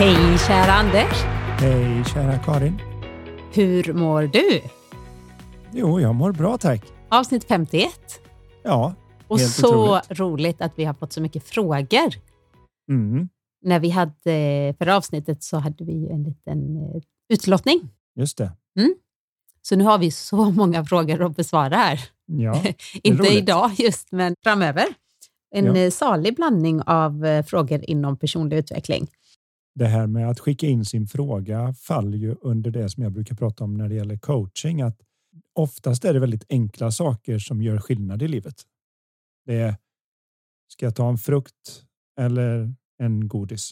Hej kära Anders! Hej kära Karin! Hur mår du? Jo, jag mår bra tack. Avsnitt 51. Ja, Och helt så otroligt. roligt att vi har fått så mycket frågor. Mm, När vi hade förra avsnittet så hade vi en liten eh, utlottning. just det. Så nu har vi så många frågor att besvara här. Ja, Inte roligt. idag just, men framöver. En Ja. eh, salig blandning av eh, frågor inom personlig utveckling det här med att skicka in sin fråga faller ju under det som jag brukar prata om när det gäller coaching. Att oftast är det väldigt enkla saker som gör skillnad i livet. Det är, ska jag ta en frukt eller en godis?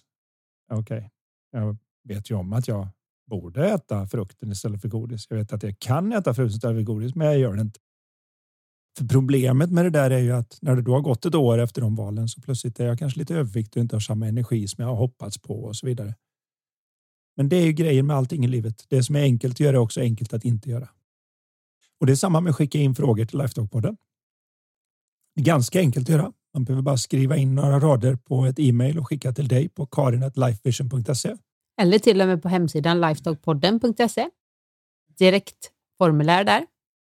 Okej, jag vet ju om att jag borde äta frukten istället för godis. Jag vet att jag kan äta frukt istället för godis, men jag gör det inte. För problemet med det där är ju att när det då har gått ett år efter de valen så plötsligt är jag kanske lite överviktig och inte har samma energi som jag har hoppats på och så vidare. Men det är ju grejen med allting i livet. Det som är enkelt att göra är också enkelt att inte göra. Och det är samma med att skicka in frågor till Lifetalk-podden. Det är ganska enkelt att göra. Man behöver bara skriva in några rader på ett e-mail och skicka till dig på karin.lifevision.se. Eller till och med på hemsidan lifetalkpodden.se. Direkt formulär där.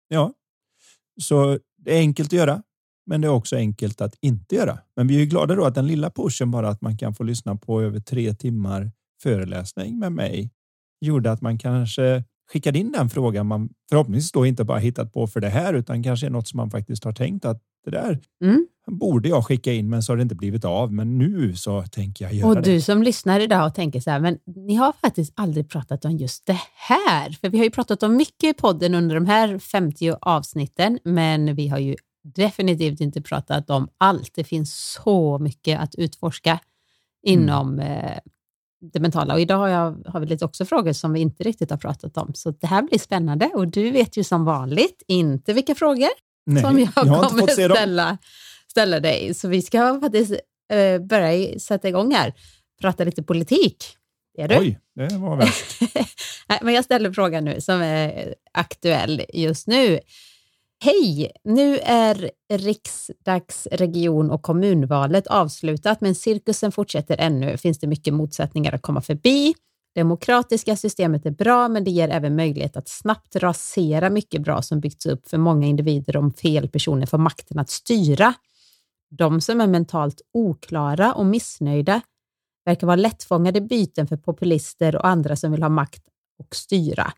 Ja, så det är enkelt att göra, men det är också enkelt att inte göra. Men vi är ju glada då att den lilla pushen bara att man kan få lyssna på över tre timmar föreläsning med mig gjorde att man kanske skickade in den frågan man förhoppningsvis då inte bara hittat på för det här utan kanske är något som man faktiskt har tänkt att det där Mm. borde jag skicka in men så har det inte blivit av. Men nu så tänker jag göra Och det. du som lyssnar idag och tänker så här, men ni har faktiskt aldrig pratat om just det här. För vi har ju pratat om mycket i podden under de här 50 avsnitten, men vi har ju definitivt inte pratat om allt. Det finns så mycket att utforska inom eh, det mentala. Och idag har, jag, har vi lite också frågor som vi inte riktigt har pratat om. Så det här blir spännande och du vet ju som vanligt inte vilka frågor Nej, som jag, jag kommer ställa, ställa dig. Så vi ska faktiskt eh, börja sätta igång här. Prata lite politik. Är du. Oj, det var värst. Nej, men jag ställer frågan nu som är aktuell just nu. Hej! Nu är riksdags-, region och kommunvalet avslutat, men cirkusen fortsätter ännu. Finns det mycket motsättningar att komma förbi? Demokratiska systemet är bra, men det ger även möjlighet att snabbt rasera mycket bra som byggts upp för många individer om fel personer får makten att styra. De som är mentalt oklara och missnöjda verkar vara lättfångade byten för populister och andra som vill ha makt och styra.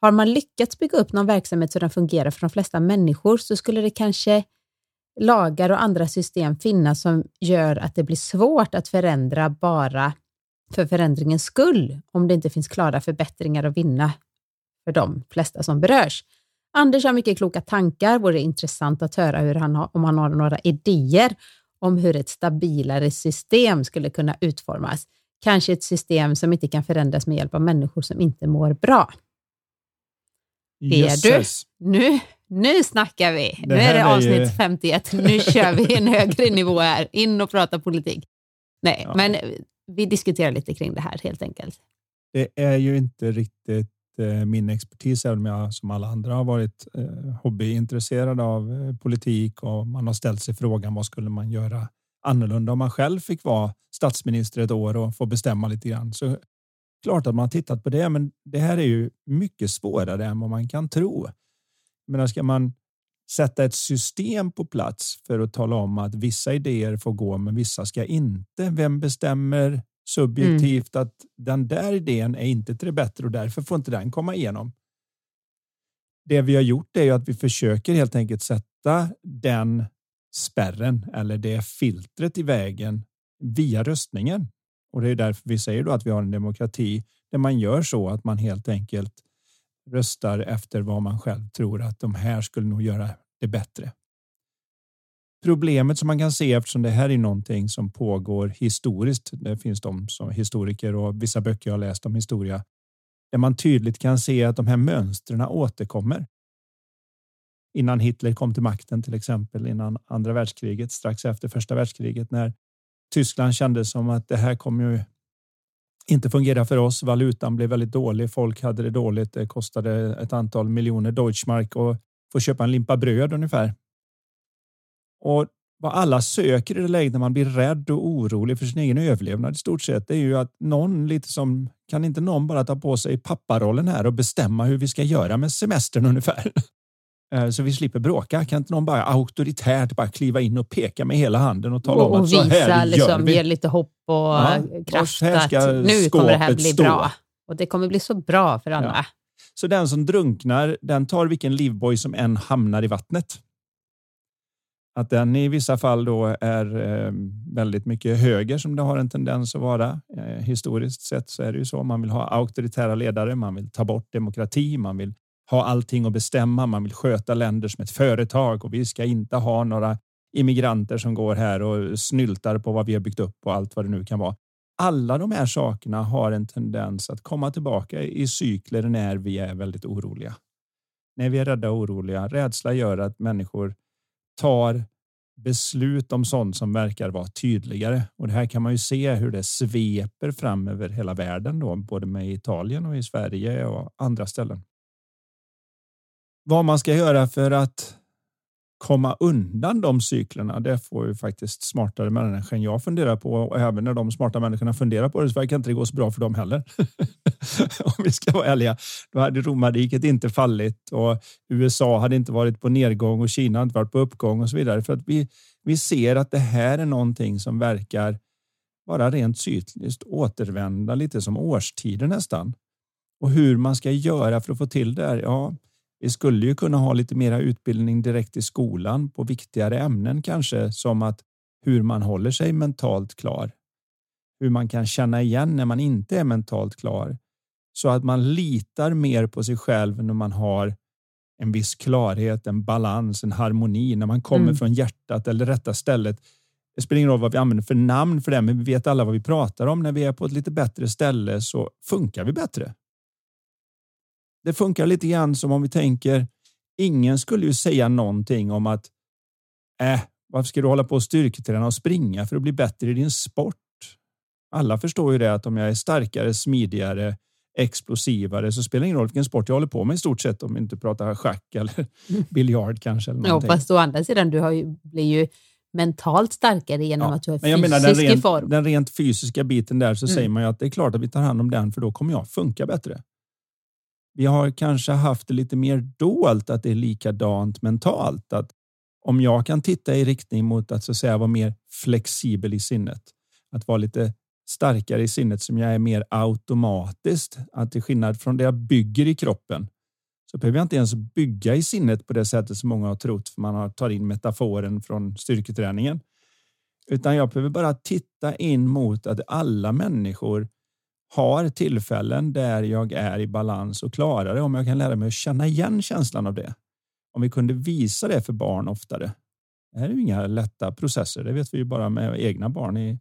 Har man lyckats bygga upp någon verksamhet så den fungerar för de flesta människor så skulle det kanske lagar och andra system finnas som gör att det blir svårt att förändra bara för förändringens skull om det inte finns klara förbättringar att vinna för de flesta som berörs. Anders har mycket kloka tankar. Vore intressant att höra hur han har, om han har några idéer om hur ett stabilare system skulle kunna utformas. Kanske ett system som inte kan förändras med hjälp av människor som inte mår bra. Det är du. Nu, nu snackar vi. Det nu är det är avsnitt ju- 51. Nu kör vi en högre nivå här. In och prata politik. Nej, Ja. men vi diskuterar lite kring det här helt enkelt. Det är ju inte riktigt eh, min expertis, även om jag som alla andra har varit eh, hobbyintresserad av eh, politik och man har ställt sig frågan vad skulle man göra annorlunda om man själv fick vara statsminister ett år och få bestämma lite grann. Så klart att man har tittat på det, men det här är ju mycket svårare än vad man kan tro. Men ska man sätta ett system på plats för att tala om att vissa idéer får gå, men vissa ska inte. Vem bestämmer subjektivt att den där idén är inte till det bättre och därför får inte den komma igenom? Det vi har gjort är ju att vi försöker helt enkelt sätta den spärren eller det filtret i vägen via röstningen. Och det är därför vi säger då att vi har en demokrati där man gör så att man helt enkelt röstar efter vad man själv tror att de här skulle nog göra det bättre. Problemet som man kan se eftersom det här är någonting som pågår historiskt. Det finns de som historiker och vissa böcker jag har läst om historia där man tydligt kan se att de här mönstren återkommer. Innan Hitler kom till makten till exempel innan andra världskriget strax efter första världskriget när Tyskland kände som att det här kommer ju inte fungera för oss. Valutan blev väldigt dålig. Folk hade det dåligt. Det kostade ett antal miljoner Deutschmark och få köpa en limpa bröd ungefär. Och vad alla söker i det läget när man blir rädd och orolig för sin egen överlevnad i stort sett, det är ju att någon lite som kan inte någon bara ta på sig papparollen här och bestämma hur vi ska göra med semestern ungefär? Eh, så vi slipper bråka. Kan inte någon bara auktoritärt bara kliva in och peka med hela handen och tala och, om att så här gör liksom, vi. Ge lite hopp och ja, kraft att nu kommer det här bli stå. bra. Och det kommer bli så bra för alla. Ja. Så den som drunknar, den tar vilken livboj som än hamnar i vattnet. Att den i vissa fall då är eh, väldigt mycket höger som det har en tendens att vara. Eh, historiskt sett så är det ju så. Man vill ha auktoritära ledare, man vill ta bort demokrati, man vill ha allting att bestämma. Man vill sköta länder som ett företag och vi ska inte ha några immigranter som går här och snyltar på vad vi har byggt upp och allt vad det nu kan vara. Alla de här sakerna har en tendens att komma tillbaka i cykler när vi är väldigt oroliga. När vi är rädda och oroliga. Rädsla gör att människor tar beslut om sånt som verkar vara tydligare. Och det här kan man ju se hur det sveper fram över hela världen, då, både med Italien och i Sverige och andra ställen. Vad man ska göra för att komma undan de cyklerna, det får ju faktiskt smartare människor än jag fundera på. Och även när de smarta människorna funderar på det så verkar inte det gå så bra för dem heller. Om vi ska vara ärliga. Då hade romarriket inte fallit och USA hade inte varit på nedgång och Kina inte varit på uppgång och så vidare. För att vi, vi ser att det här är någonting som verkar vara rent cykliskt återvända lite som årstider nästan. Och hur man ska göra för att få till det här, ja, vi skulle ju kunna ha lite mera utbildning direkt i skolan på viktigare ämnen kanske som att hur man håller sig mentalt klar. Hur man kan känna igen när man inte är mentalt klar så att man litar mer på sig själv när man har en viss klarhet, en balans, en harmoni när man kommer mm. från hjärtat eller rätta stället. Det spelar ingen roll vad vi använder för namn för det, men vi vet alla vad vi pratar om. När vi är på ett lite bättre ställe så funkar vi bättre. Det funkar lite grann som om vi tänker. Ingen skulle ju säga någonting om att äh, varför ska du hålla på och styrketräna och springa för att bli bättre i din sport? Alla förstår ju det att om jag är starkare, smidigare, explosivare så spelar det ingen roll vilken sport jag håller på med i stort sett om vi inte pratar schack eller mm. biljard kanske. Eller ja, fast å andra sidan, du har ju, blir ju mentalt starkare genom ja, att du är fysisk menar, den rent, i form. Den rent fysiska biten där så mm. säger man ju att det är klart att vi tar hand om den för då kommer jag funka bättre. Vi har kanske haft det lite mer dolt att det är likadant mentalt. Att om jag kan titta i riktning mot att så att säga vara mer flexibel i sinnet, att vara lite starkare i sinnet som jag är mer automatiskt, att till skillnad från det jag bygger i kroppen så behöver jag inte ens bygga i sinnet på det sättet som många har trott för man har in metaforen från styrketräningen. Utan jag behöver bara titta in mot att alla människor har tillfällen där jag är i balans och klarar det. Om jag kan lära mig att känna igen känslan av det. Om vi kunde visa det för barn oftare. Det här är ju inga lätta processer. Det vet vi ju bara med egna barn i,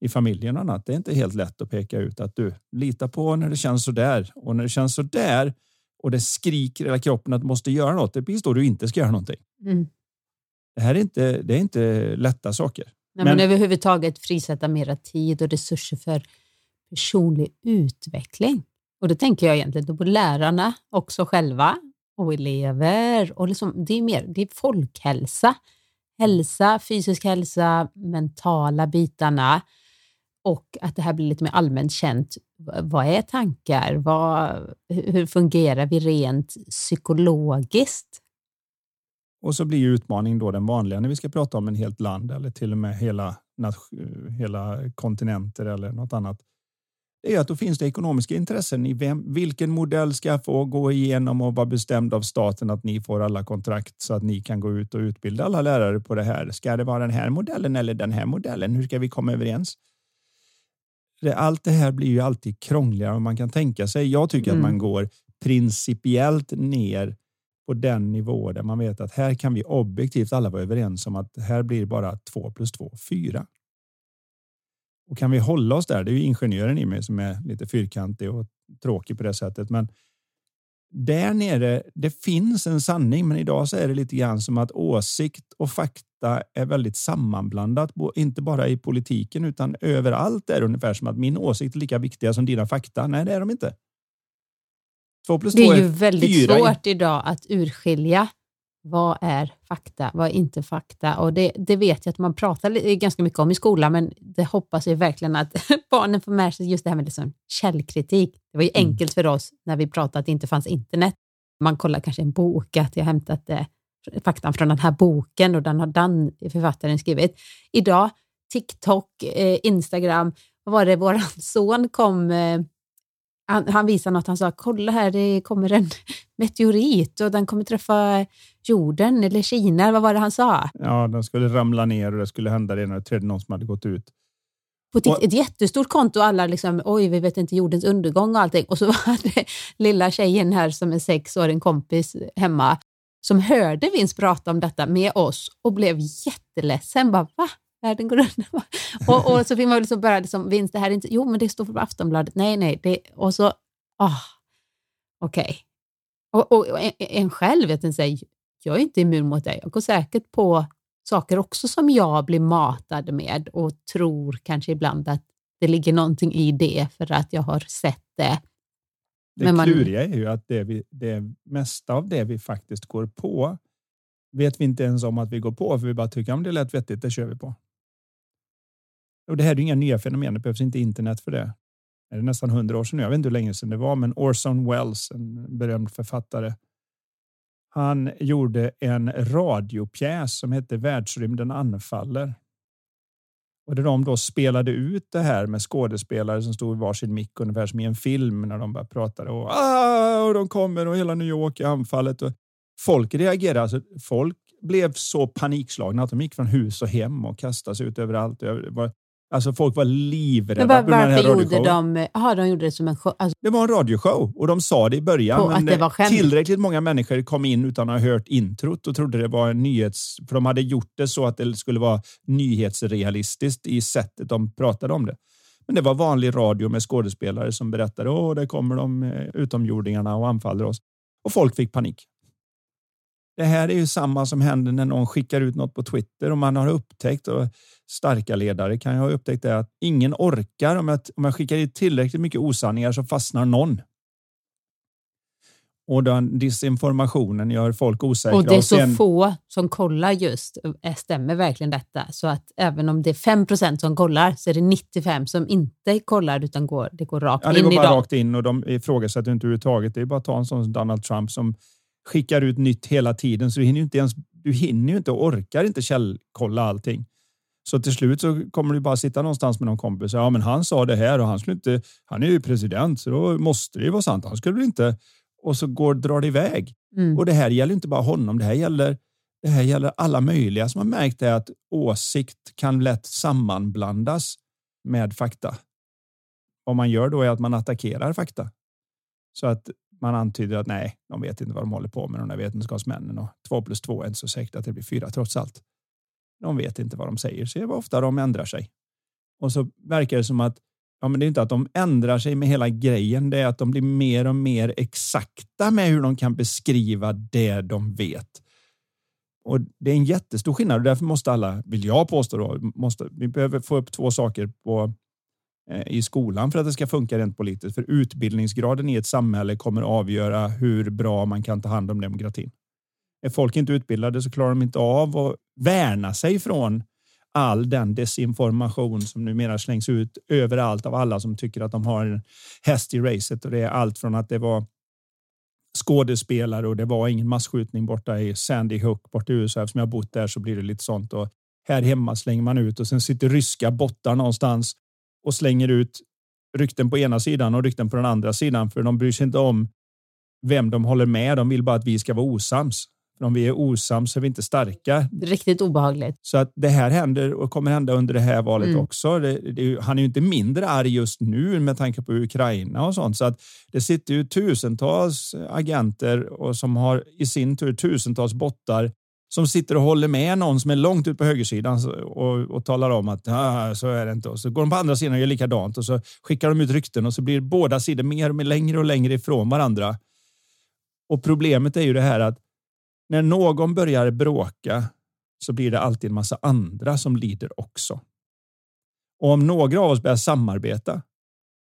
i familjen och annat. Det är inte helt lätt att peka ut att du litar på när det känns så där och när det känns så där och det skriker hela kroppen att du måste göra något. Det blir då du inte ska göra någonting. Mm. Det här är inte, det är inte lätta saker. Nej, men, men överhuvudtaget frisätta mera tid och resurser för personlig utveckling. Och då tänker jag egentligen på lärarna också själva och elever. Och liksom, det, är mer, det är folkhälsa. Hälsa, fysisk hälsa, mentala bitarna och att det här blir lite mer allmänt känt. Vad är tankar? Vad, hur fungerar vi rent psykologiskt? Och så blir utmaningen då den vanliga när vi ska prata om en helt land eller till och med hela, hela kontinenter eller något annat är att då finns det ekonomiska intressen i vem, vilken modell ska få gå igenom och vara bestämd av staten att ni får alla kontrakt så att ni kan gå ut och utbilda alla lärare på det här. Ska det vara den här modellen eller den här modellen? Hur ska vi komma överens? Det, allt det här blir ju alltid krångligare än man kan tänka sig. Jag tycker mm. att man går principiellt ner på den nivå där man vet att här kan vi objektivt alla vara överens om att här blir bara två plus två fyra. Och kan vi hålla oss där? Det är ju ingenjören i mig som är lite fyrkantig och tråkig på det sättet, men där nere, det finns en sanning, men idag så är det lite grann som att åsikt och fakta är väldigt sammanblandat, inte bara i politiken utan överallt är det ungefär som att min åsikt är lika viktiga som dina fakta. Nej, det är de inte. Två plus det är, är ju väldigt fyra. svårt idag att urskilja vad är fakta, vad är inte fakta? Och det, det vet jag att man pratar ganska mycket om i skolan, men det hoppas jag verkligen att barnen får med sig just det här med liksom källkritik. Det var ju mm. enkelt för oss när vi pratade att det inte fanns internet. Man kollar kanske en bok, att jag hämtat eh, faktan från den här boken och den har den författaren skrivit. Idag, TikTok, eh, Instagram, vad var det vår son kom eh, han, han visade något, han sa kolla här, det kommer en meteorit och den kommer träffa jorden eller Kina. Vad var det han sa? Ja, den skulle ramla ner och det skulle hända det när det trädde någon som hade gått ut. På ett, ett jättestort konto och alla liksom, oj, vi vet inte jordens undergång och allting. Och så var det lilla tjejen här som är sex år, en kompis hemma, som hörde Vince prata om detta med oss och blev jätteledsen. Bara, va? Världen går under. och, och så fick man liksom börja, liksom, Vince, det här är inte, jo men det står på Aftonbladet, nej, nej, det, och så, oh, okej. Okay. Och, och, en, en själv, vet inte, jag är inte immun mot det. Jag går säkert på saker också som jag blir matad med och tror kanske ibland att det ligger någonting i det för att jag har sett det. Det Men man... kluriga är ju att det, vi, det mesta av det vi faktiskt går på vet vi inte ens om att vi går på, för vi bara tycker om det lät vettigt, det kör vi på. Och det här är inga nya fenomen, det behövs inte internet för det. Det är nästan hundra år sedan nu, jag vet inte hur länge sedan det var, men Orson Welles, en berömd författare, han gjorde en radiopjäs som hette Världsrymden anfaller. Och där de då spelade ut det här med skådespelare som stod i varsin mick ungefär som i en film när de bara pratade och, ah, och de kommer och hela New York i anfallet. Och folk reagerade. Alltså, folk blev så panikslagna att de gick från hus och hem och kastade sig ut överallt. Alltså folk var livrädda. Men var, varför gjorde de, aha, de gjorde det som en show? Alltså, det var en radioshow och de sa det i början. men det tillräckligt många människor kom in utan att ha hört introt och trodde det var en nyhets... För de hade gjort det så att det skulle vara nyhetsrealistiskt i sättet de pratade om det. Men det var vanlig radio med skådespelare som berättade att det kommer de eh, utomjordingarna och anfaller oss. Och folk fick panik. Det här är ju samma som händer när någon skickar ut något på Twitter och man har upptäckt och starka ledare kan ju ha upptäckt det att ingen orkar om jag, om jag skickar ut tillräckligt mycket osanningar så fastnar någon. Och den disinformationen gör folk osäkra. Och det är så sen... få som kollar just. Eh, stämmer verkligen detta? Så att även om det är 5 procent som kollar så är det 95 som inte kollar utan går, det går rakt ja, det går in bara idag. rakt in och de ifrågasätter inte överhuvudtaget. Det är bara att ta en sån som Donald Trump som skickar ut nytt hela tiden så du hinner ju inte ens, du hinner ju inte och orkar inte källkolla allting. Så till slut så kommer du bara sitta någonstans med någon kompis. Ja, men han sa det här och han skulle inte. Han är ju president, så då måste det ju vara sant. Han skulle inte. Och så går drar det iväg. Mm. Och det här gäller inte bara honom. Det här gäller. Det här gäller alla möjliga som har märkt det att åsikt kan lätt sammanblandas med fakta. Vad man gör då är att man attackerar fakta. Så att man antyder att nej, de vet inte vad de håller på med, de där vetenskapsmännen. Och två plus två är inte så säkert att det blir fyra trots allt. De vet inte vad de säger, så det är ofta de ändrar sig. Och så verkar det som att ja, men det är inte att de ändrar sig med hela grejen, det är att de blir mer och mer exakta med hur de kan beskriva det de vet. Och Det är en jättestor skillnad och därför måste alla, vill jag påstå, då, måste, vi behöver få upp två saker på Eh, i skolan för att det ska funka rent politiskt. För utbildningsgraden i ett samhälle kommer avgöra hur bra man kan ta hand om demokratin. Är folk inte utbildade så klarar de inte av att värna sig från all den desinformation som numera slängs ut överallt av alla som tycker att de har en häst i racet. Och det är allt från att det var skådespelare och det var ingen massskjutning borta i Sandy Hook borta i USA. Eftersom jag bott där så blir det lite sånt. Och här hemma slänger man ut och sen sitter ryska bottar någonstans och slänger ut rykten på ena sidan och rykten på den andra sidan, för de bryr sig inte om vem de håller med. De vill bara att vi ska vara osams. För om vi är osams så är vi inte starka. Riktigt obehagligt. Så att det här händer och kommer hända under det här valet mm. också. Det, det, han är ju inte mindre arg just nu med tanke på Ukraina och sånt. Så att det sitter ju tusentals agenter och som har i sin tur tusentals bottar som sitter och håller med någon som är långt ut på högersidan och, och talar om att ah, så är det inte. Och så går de på andra sidan och gör likadant och så skickar de ut rykten och så blir båda sidor mer och mer längre och längre ifrån varandra. Och problemet är ju det här att när någon börjar bråka så blir det alltid en massa andra som lider också. Och om några av oss börjar samarbeta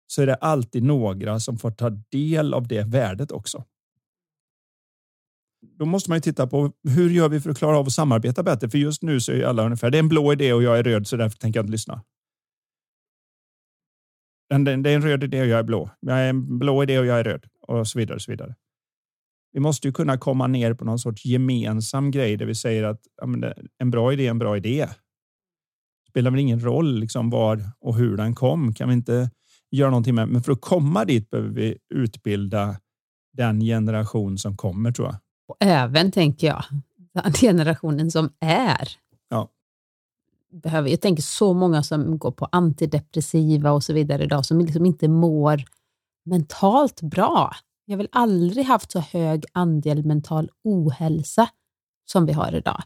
så är det alltid några som får ta del av det värdet också. Då måste man ju titta på hur gör vi för att klara av att samarbeta bättre? För just nu så är alla ungefär, det är en blå idé och jag är röd så därför tänker jag inte lyssna. Det är en röd idé och jag är blå. Jag är en blå idé och jag är röd och så vidare. Och så vidare. Vi måste ju kunna komma ner på någon sorts gemensam grej där vi säger att ja, en bra idé är en bra idé. Det spelar väl ingen roll liksom var och hur den kom. Kan vi inte göra någonting med? Men för att komma dit behöver vi utbilda den generation som kommer tror jag. Och även tänker jag den generationen som är. Ja. Behöver, jag tänker så många som går på antidepressiva och så vidare idag som liksom inte mår mentalt bra. Jag har väl aldrig haft så hög andel mental ohälsa som vi har idag.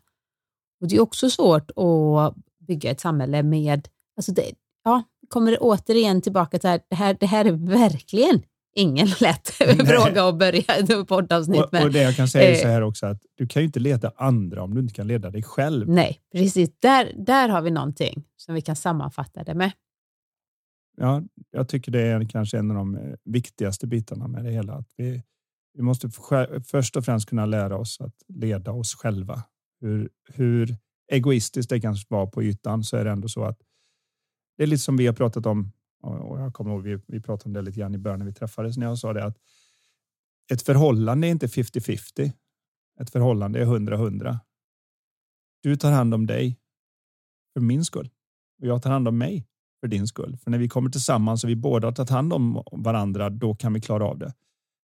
Och Det är också svårt att bygga ett samhälle med, alltså det, ja, kommer det återigen tillbaka till det här, det här är verkligen ingen lätt fråga att börja ett poddavsnitt med. Och, och det jag kan säga är så här också att du kan ju inte leda andra om du inte kan leda dig själv. Nej, precis. Där, där har vi någonting som vi kan sammanfatta det med ja, jag tycker det är kanske en av de eh, viktigaste bitarna med det hela. Att vi, vi måste först och främst kunna lära oss att leda oss själva. Hur, hur egoistiskt det kan vara på ytan så är det ändå så att det är lite som vi har pratat om och jag kommer ihåg vi, vi pratade om det lite grann i början när vi träffades när jag sa det att ett förhållande är inte 50-50. Ett förhållande är 100-100. Du tar hand om dig för min skull och jag tar hand om mig för din skull. För när vi kommer tillsammans och vi båda har tagit hand om varandra, då kan vi klara av det.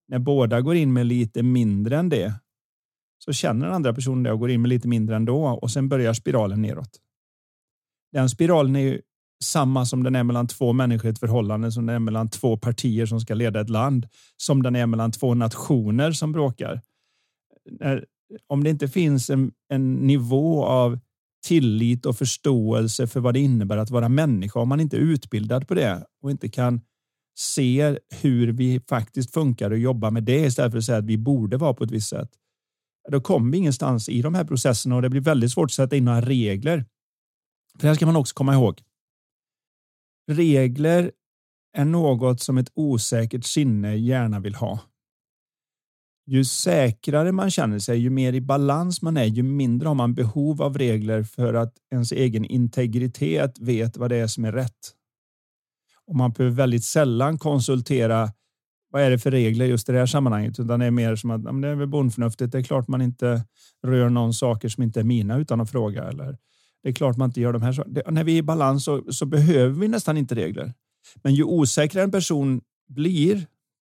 När båda går in med lite mindre än det så känner den andra personen det och går in med lite mindre ändå och sen börjar spiralen neråt. Den spiralen är ju samma som den är mellan två människor i ett förhållande, som den är mellan två partier som ska leda ett land, som den är mellan två nationer som bråkar. Om det inte finns en, en nivå av tillit och förståelse för vad det innebär att vara människa om man inte är utbildad på det och inte kan se hur vi faktiskt funkar och jobba med det istället för att säga att vi borde vara på ett visst sätt. Då kommer vi ingenstans i de här processerna och det blir väldigt svårt att sätta in några regler. För det här ska man också komma ihåg. Regler är något som ett osäkert sinne gärna vill ha ju säkrare man känner sig, ju mer i balans man är, ju mindre har man behov av regler för att ens egen integritet vet vad det är som är rätt. Och man behöver väldigt sällan konsultera vad är det för regler just i det här sammanhanget, utan det är mer som att det är väl bondförnuftigt. Det är klart man inte rör någon saker som inte är mina utan att fråga. Eller det är klart man inte gör de här sakerna. När vi är i balans så, så behöver vi nästan inte regler. Men ju osäkrare en person blir,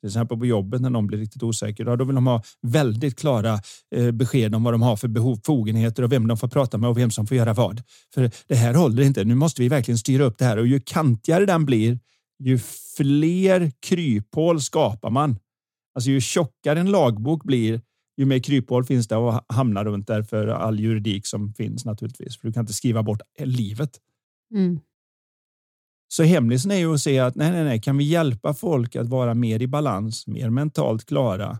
till exempel på jobbet när någon blir riktigt osäker. Då vill de ha väldigt klara eh, besked om vad de har för behov, befogenheter och vem de får prata med och vem som får göra vad. För det här håller inte. Nu måste vi verkligen styra upp det här och ju kantigare den blir, ju fler kryphål skapar man. Alltså ju tjockare en lagbok blir, ju mer kryphål finns det att hamna runt där för all juridik som finns naturligtvis. För du kan inte skriva bort livet. Mm. Så hemlisen är ju att se att nej, nej, nej, kan vi hjälpa folk att vara mer i balans, mer mentalt klara,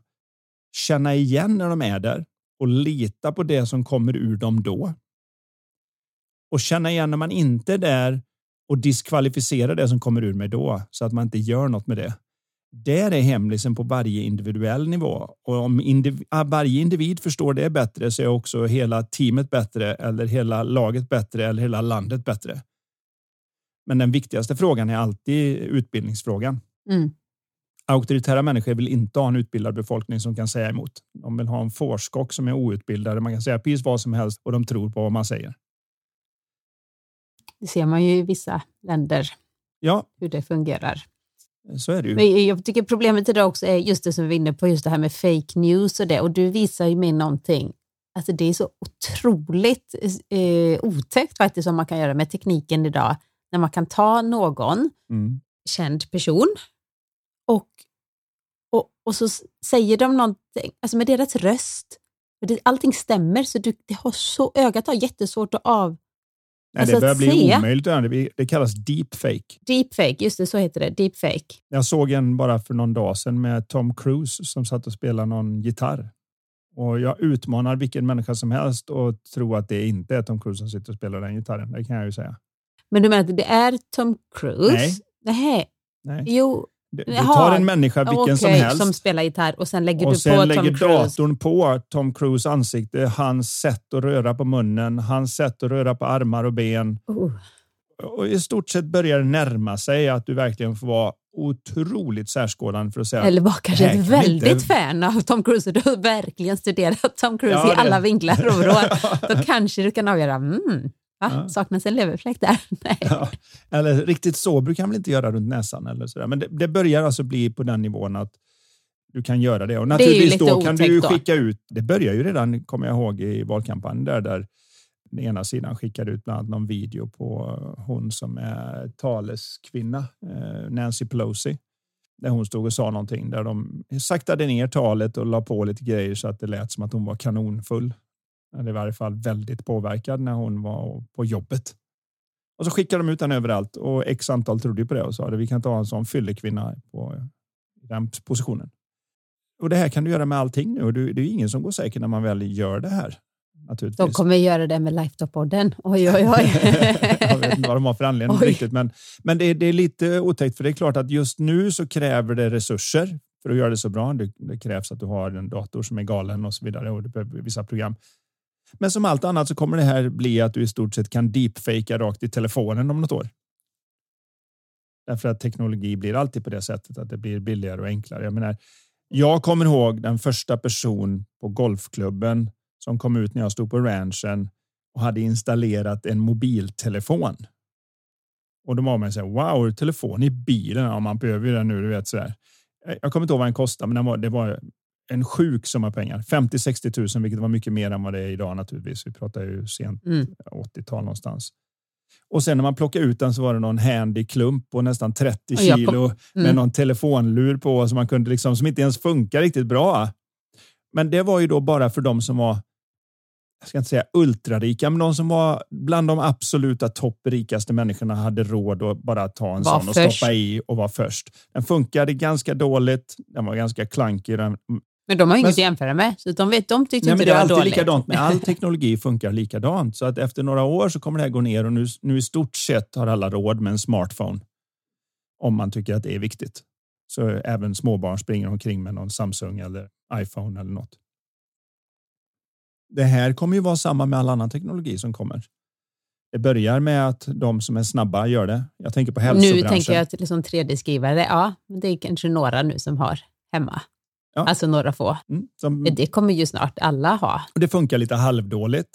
känna igen när de är där och lita på det som kommer ur dem då. Och känna igen när man inte är där och diskvalificera det som kommer ur mig då så att man inte gör något med det. Där är hemlisen på varje individuell nivå och om indiv varje individ förstår det bättre så är också hela teamet bättre eller hela laget bättre eller hela landet bättre. Men den viktigaste frågan är alltid utbildningsfrågan. Mm. Auktoritära människor vill inte ha en utbildad befolkning som kan säga emot. De vill ha en forskok som är outbildade. Man kan säga precis vad som helst och de tror på vad man säger. Det ser man ju i vissa länder. Ja. Hur det fungerar. Så är det ju. Men jag tycker problemet idag också är just det som vi var inne på, just det här med fake news och det. Och du visar ju mig någonting Alltså det är så otroligt eh, otäckt faktiskt som man kan göra med tekniken idag. När man kan ta någon Mm. känd person och, och, och så säger de någonting, alltså med deras röst. Allting stämmer, så du, det har så, ögat har jättesvårt att av... Nej, Alltså det börjar att bli se. omöjligt. att. Det Det kallas deepfake. Deepfake, just det, så heter det. Deepfake. Jag såg en bara för någon dag sedan med Tom Cruise som satt och spelade någon gitarr. Och jag utmanar vilken människa som helst och tro att det inte är Tom Cruise som sitter och spelar den gitarren. Det kan jag ju säga. Men du menar att det är Tom Cruise? Nej. Nej. Nej. Jo, Du Jaha, tar en människa vilken som okej, helst som spelar gitarr och sen lägger och du sen på lägger Tom Cruise. datorn på Tom Cruise ansikte, hans sätt att röra på munnen, hans sätt att röra på armar och ben. Oh. Och i stort sett börjar det närma sig att du verkligen får vara otroligt särskådande för att säga Eller var kanske ett väldigt inte- fan av Tom Cruise och du har verkligen studerat Tom Cruise Ja, i det- alla vinklar och vrår. Då kanske du kan avgöra, mm, va? Ja. saknas en leverfläck där? Nej. Ja, eller riktigt så brukar man väl inte göra runt näsan eller sådär. Men det, det börjar alltså bli på den nivån att du kan göra det. Och Det naturligtvis lite då kan du otäckt då. skicka ut, det börjar ju redan, kommer jag ihåg, i valkampanjen där, där den ena sidan skickade ut bland annat någon video på hon som är taleskvinna, eh, Nancy Pelosi. Där hon stod och sa någonting där de saktade ner talet och la på lite grejer så att det lät som att hon var kanonfull. Eller i varje fall väldigt påverkad när hon var på jobbet. Och så skickade de ut den överallt och x antal trodde på det och sa att vi kan ta en sån fyllekvinna på den positionen. Och det här kan du göra med allting nu och det är ingen som går säker när man väl gör det här. De kommer göra det med Lifetop-podden. Oj, oj, oj. jag vet inte vad de har för anledning Oj. riktigt, men, men det, är- det är lite otäckt för det är klart att just nu så kräver det resurser för att göra det så bra. Det, det krävs att du har en dator som är galen och så vidare och du behöver vissa program. Men som allt annat så kommer det här bli att du i stort sett kan deepfakea rakt i telefonen om något år. Därför att teknologi blir alltid på det sättet att det blir billigare och enklare. Jag menar, jag kommer ihåg den första person på golfklubben som kom ut när jag stod på ranchen och hade installerat en mobiltelefon. Och då var man så här, wow, telefon i bilen, ja, man behöver ju den nu, du vet så här. Jag kommer inte ihåg vad den kostade, men den var, det var en sjuk summa pengar. 50-60 000, vilket var mycket mer än vad det är idag naturligtvis. Vi pratar ju sent Mm. 80-tal någonstans. Och sen när man plockade ut den så var det någon handy klump på nästan 30 Och jag kom- kilo med Mm. någon telefonlur på som man kunde liksom, som inte ens funkar riktigt bra. Men det var ju då bara för de som var, jag ska inte säga ultrarika, men de som var bland de absoluta topprikaste människorna hade råd att bara ta en Var sån och först. stoppa i och vara först. Den funkade ganska dåligt. Den var ganska klankig. Den, Men de har ju Men- inget att jämföra med, så de, vet, de tyckte Nej, inte men det det är var alltid dåligt. likadant med all teknologi funkar likadant. Så att efter några år så kommer det här gå ner och nu, nu i stort sett har alla råd med en smartphone. Om man tycker att det är viktigt. Så även småbarn springer omkring med någon Samsung eller iPhone eller något. Det här kommer ju vara samma med all annan teknologi som kommer. Det börjar med att de som är snabba gör det. Jag tänker på Nu hälsobranschen. tänker jag att liksom 3D-skrivare, ja, det är kanske några nu som har hemma. Ja. Alltså några få. Mm, som, Det kommer ju snart alla ha. Det funkar lite halvdåligt.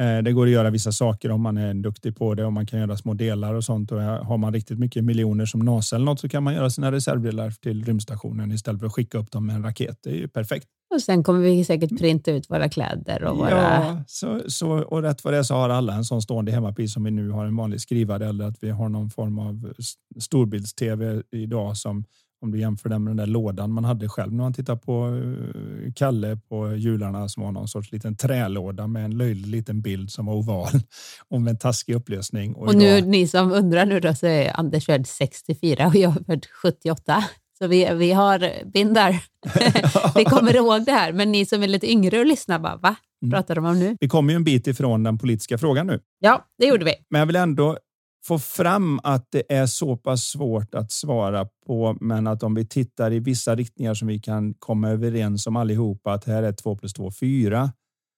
Eh, Det går att göra vissa saker om man är duktig på det och man kan göra små delar och sånt. Och har man riktigt mycket miljoner som NASA eller något så kan man göra sina reservdelar till rymdstationen istället för att skicka upp dem med en raket. Det är ju perfekt. Och sen kommer vi säkert printa ut våra kläder och våra... Ja, så, så, och rätt vad det är så har alla en sån stående hemma precis som vi nu har en vanlig skrivare eller att vi har någon form av storbilds-tv idag som om du jämför den med den där lådan man hade själv när man tittar på eh, Kalle på jularna som var någon sorts liten trälåda med en löjlig liten bild som var oval och med en taskig upplösning. Och nu, idag- ni som undrar nu då, så är Anders född 64 och jag född 78. Så vi, vi har bindar. vi kommer ihåg det här, men ni som är lite yngre och lyssnar bara, va? Mm. Pratar de om nu? vi kommer ju en bit ifrån den politiska frågan nu. Ja, det gjorde vi. Men jag vill ändå få fram att det är så pass svårt att svara på, men att om vi tittar i vissa riktningar som vi kan komma överens om allihopa, att här är 2 plus 2 4,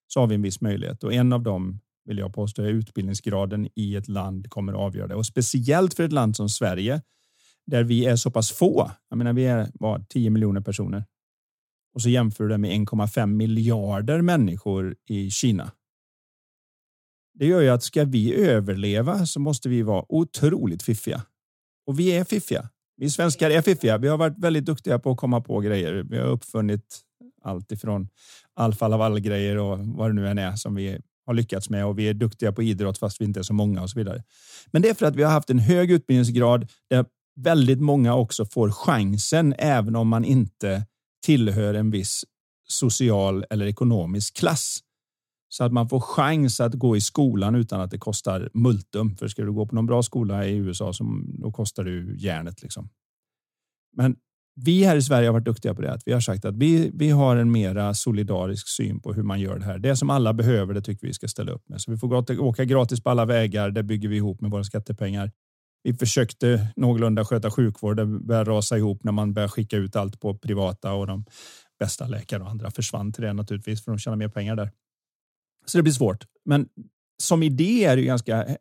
så har vi en viss möjlighet. Och en av dem vill jag påstå är utbildningsgraden i ett land kommer att avgöra det. Och speciellt för ett land som Sverige, där vi är så pass få. Jag menar, vi är vad, 10 miljoner personer. Och så jämför du det med 1,5 miljarder människor i Kina. Det gör ju att ska vi överleva så måste vi vara otroligt fiffiga. Och vi är fiffiga. Vi svenskar är fiffiga. Vi har varit väldigt duktiga på att komma på grejer. Vi har uppfunnit Allt ifrån Alfa Laval-grejer och vad det nu än är som vi har lyckats med och vi är duktiga på idrott fast vi inte är så många och så vidare. Men det är för att vi har haft en hög utbildningsgrad där väldigt många också får chansen även om man inte tillhör en viss social eller ekonomisk klass. Så att man får chans att gå i skolan utan att det kostar multum. För ska du gå på någon bra skola i USA så då kostar det järnet. Liksom. Men vi här i Sverige har varit duktiga på det. Att vi har sagt att vi, vi har en mera solidarisk syn på hur man gör det här. Det som alla behöver, det tycker vi ska ställa upp med. Så vi får åka gratis på alla vägar. Det bygger vi ihop med våra skattepengar. Vi försökte någorlunda sköta sjukvård. Det började rasa ihop när man började skicka ut allt på privata och de bästa läkare och andra försvann till det naturligtvis för de tjänar mer pengar där. Så det blir svårt. Men som idé är det ganska,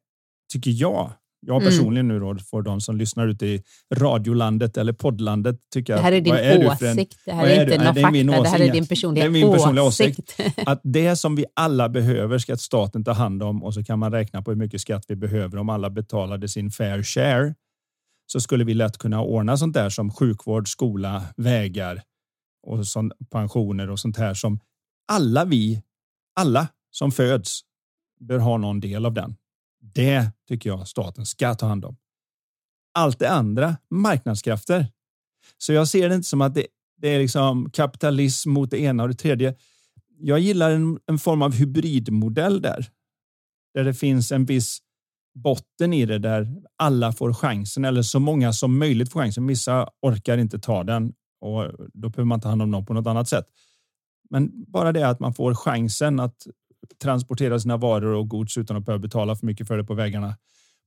tycker jag, jag mm. personligen nu då, för de som lyssnar ute i radiolandet eller poddlandet. Tycker det här är din är åsikt. Det här är, inte någon fakta. Det här är din personliga, är min personliga åsikt. åsikt. Att det som vi alla behöver ska staten ta hand om och så kan man räkna på hur mycket skatt vi behöver om alla betalade sin fair share. Så skulle vi lätt kunna ordna sånt där som sjukvård, skola, vägar och sån, pensioner och sånt här som alla vi, alla som föds bör ha någon del av den. Det tycker jag staten ska ta hand om. Allt det andra, marknadskrafter. Så jag ser det inte som att det, det är liksom kapitalism mot det ena och det tredje. Jag gillar en, en form av hybridmodell där. Där det finns en viss botten i det där alla får chansen eller så många som möjligt får chansen. Vissa orkar inte ta den och då behöver man ta hand om dem på något annat sätt. Men bara det att man får chansen att transportera sina varor och gods utan att behöva betala för mycket för det på vägarna.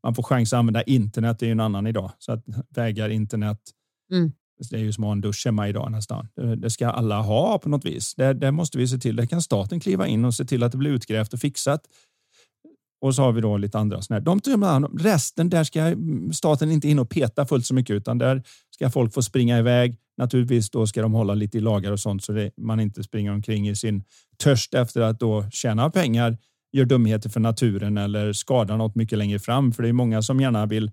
Man får chans att använda internet, det är ju en annan idag. Så att vägar, internet, mm. det är ju som att ha en dusch hemma idag nästan. Det ska alla ha på något vis. Det, det måste vi se till. Det kan staten kliva in och se till att det blir utgrävt och fixat. Och så har vi då lite andra sådana här. De tar resten, där ska staten inte in och peta fullt så mycket, utan där ska folk få springa iväg. Naturligtvis då ska de hålla lite i lagar och sånt så det, man inte springer omkring i sin törst efter att då tjäna pengar, gör dumheter för naturen eller skadar något mycket längre fram. För det är många som gärna vill